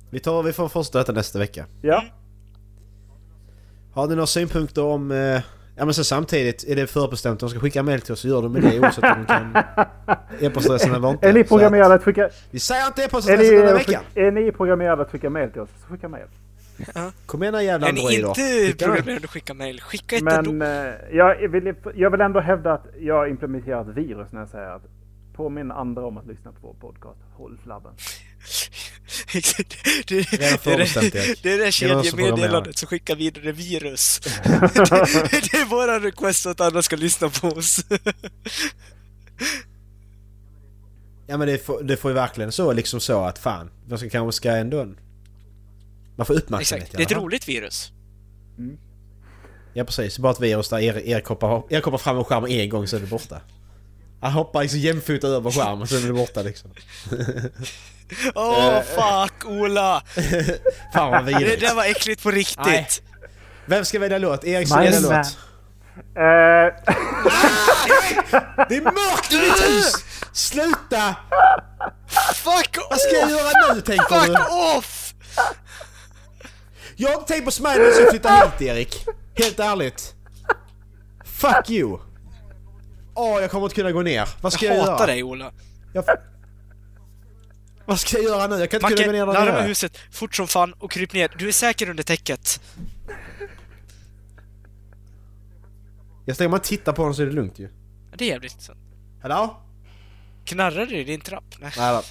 Vi tar, vi får fortsätta detta nästa vecka. Ja, Har ni några synpunkter om... Eh, ja men så samtidigt, är det förbestämt att de ska skicka mail till oss så gör de med det oavsett om de kan e-postadressen eller inte. är ni programmerade att skicka... Vi säger inte e-postadressen den här veckan! är ni programmerade att skicka mail till oss? Så skicka mail. Kom igen jävla Är ni androider. inte att skicka mail, skicka ett. Men eh, jag, vill, jag vill ändå hävda att jag har implementerat virus när jag säger att påminn andra om att lyssna på vår podcast. Håll flabben. Det, det, det, det, det är det kedjemeddelandet som skickar vidare virus. det, det är våra request att andra ska lyssna på oss. Ja men det får, det får ju verkligen så liksom så att fan, man ska kanske ska ändå... Man får uppmärksamhet Exakt, det är ett roligt virus. Ja precis, bara ett virus där Erik, Erik, hoppar, Erik hoppar fram en skärm en gång så är det borta. Han hoppar liksom jämfota över skärmen så är det borta liksom. Åh fuck Ola! Fan vad Det vidrigt. där var äckligt på riktigt. Nej. Vem ska välja låt? Erik ska välja låt. Eh, Det är mörkt i ditt hus! Sluta! Fuck Vad ska jag göra nu tänker Fuck du? off! Jag har inte tänkt på Smiley så jag flyttar hit Erik. Helt ärligt. Fuck you. Åh, jag kommer inte kunna gå ner. Vad ska jag, Jag göra? hatar dig Ola. Jag... Vad ska jag göra nu? Jag kan inte kunna gå Macke, ner där nere. huset fort som fan och kryp ner. Du är säker under täcket. Jag stänger man tittar på honom så är det lugnt ju. Det är jävligt intressant. Hallå? Knarrar det i din trapp? Nej. Nej då.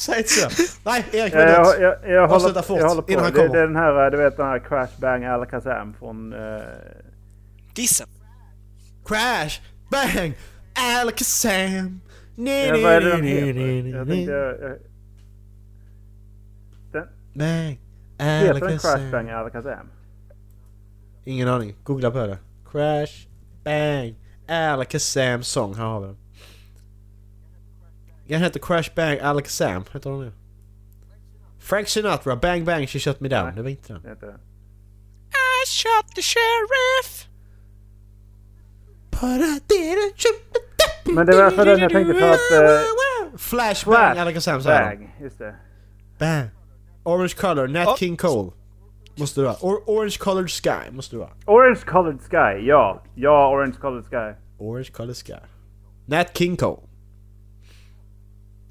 Säg inte så. Nej, Erik jag, var jag, jag, jag, Avsluta håller, fort, jag håller på. innan han Det, kommer. det är den här, du vet den här Crash Bang Alakazam från... Uh, Dissen. Crash! Bang! Alakazam! Nej, ja, nej, vad är det den nej, heter? nej, Jag nej. tänkte... jag- Den, Bang! heter den Crash Alakazam. Bang Alakazam? Ingen aning. Googla på det. Crash, bang, Alakazam song. Här har vi den. Den heter Crash Bang Alakazam. Heter den det? Frank Sinatra, Bang Bang She Shut Me Down. Nej. Det var inte den. Det. I shot the sheriff! But I didn't shoot the Men det var för den jag tänkte för att... Uh, Flash Bang Alakazam säger de. Bang, just det. Bang. Orange color, Nat Oh. King Cole. Måste du ha. Or orange colored sky måste du ha. Orange Colored Sky, ja. Ja, Orange Colored Sky. Orange colored sky. Nat King Cole.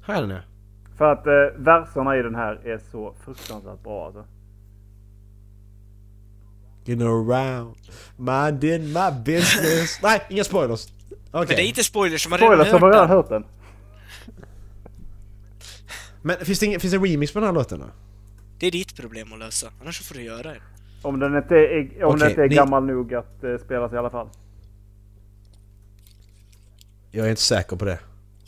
Här är den ja. För att uh, verserna i den här är så fruktansvärt bra alltså. You know around, minding my business. Nej, inga spoilers. Okej. Men det är inte spoilers, som har redan som har hört redan hört den. Men finns det, ingen, finns det remix på den här låten då? Det är ditt problem att lösa, annars så får du göra det. Om den inte är, om Okej, den inte är ni- gammal nog att uh, spelas i alla fall. Jag är inte säker på det.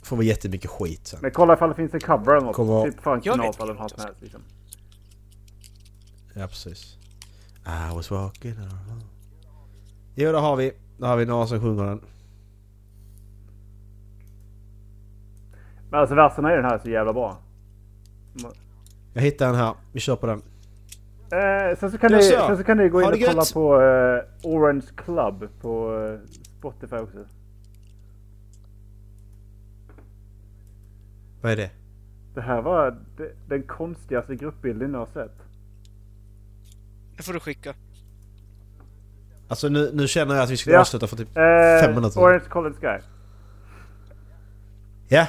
Får väl jättemycket skit sen. Men kolla ifall det finns en cover eller något. Kommer- Typ vet Sinatra eller det som helst liksom. Ja, precis. I was walking around. Jo, då har vi. Då har vi några som sjunger den. Men alltså verserna i den här är så jävla bra. Jag hittar den här. Vi kör på den. Eh, sen, så kan ni, så. sen så kan ni gå in och det kolla på eh, Orange Club på eh, Spotify också. Vad är det? Det här var de, den konstigaste gruppbilden jag har sett. Det får du skicka. Alltså nu, nu känner jag att vi ska Ja. avsluta för typ... Eh, Fem minuter. Orange Colored Sky. Ja.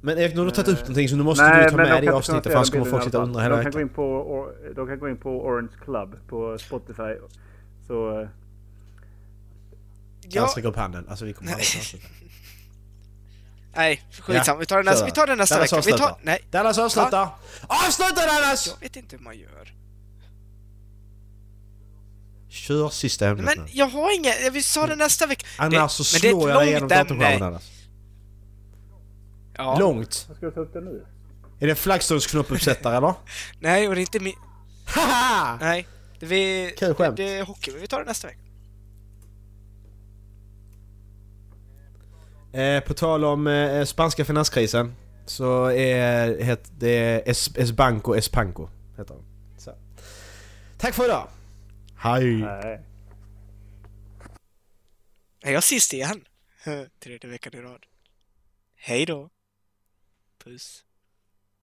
Men Erik, nu har du tagit upp någonting så nu måste Nej, du ta med det i avsnittet för annars kommer folk sitta och undra hela de kan, gå veckan. in på, or, de kan gå in på Orange Club på Spotify. Så... Eh, Ja, Jag sträcker upp handen. Alltså vi kommer aldrig. nej, skitsamma. Ja, Vi tar den nästa, vi tar den nästa vecka. Vi tar, nej, Dallas avsluta! Avsluta Dallas! jag vet inte hur man gör. Kör sista ämnet Men nu. jag har inga, vi sa det nästa vecka. Annars så det slår jag dig genom datorskärmen Dallas. Ja. Långt. vad ska du ta upp det nu? Är det en flaggstångsknoppuppsättare eller? Nej, och det är inte min... Haha! Nej. Det, vi, Kul skämt. det är hockey, men vi tar det nästa vecka. Eh, på tal om eh, spanska finanskrisen så är het, det es, Esbanco Espanco heter den. Så. Tack för idag! Hej! Nej. Är jag sist igen? Tredje veckan i rad. Hej då. Puss.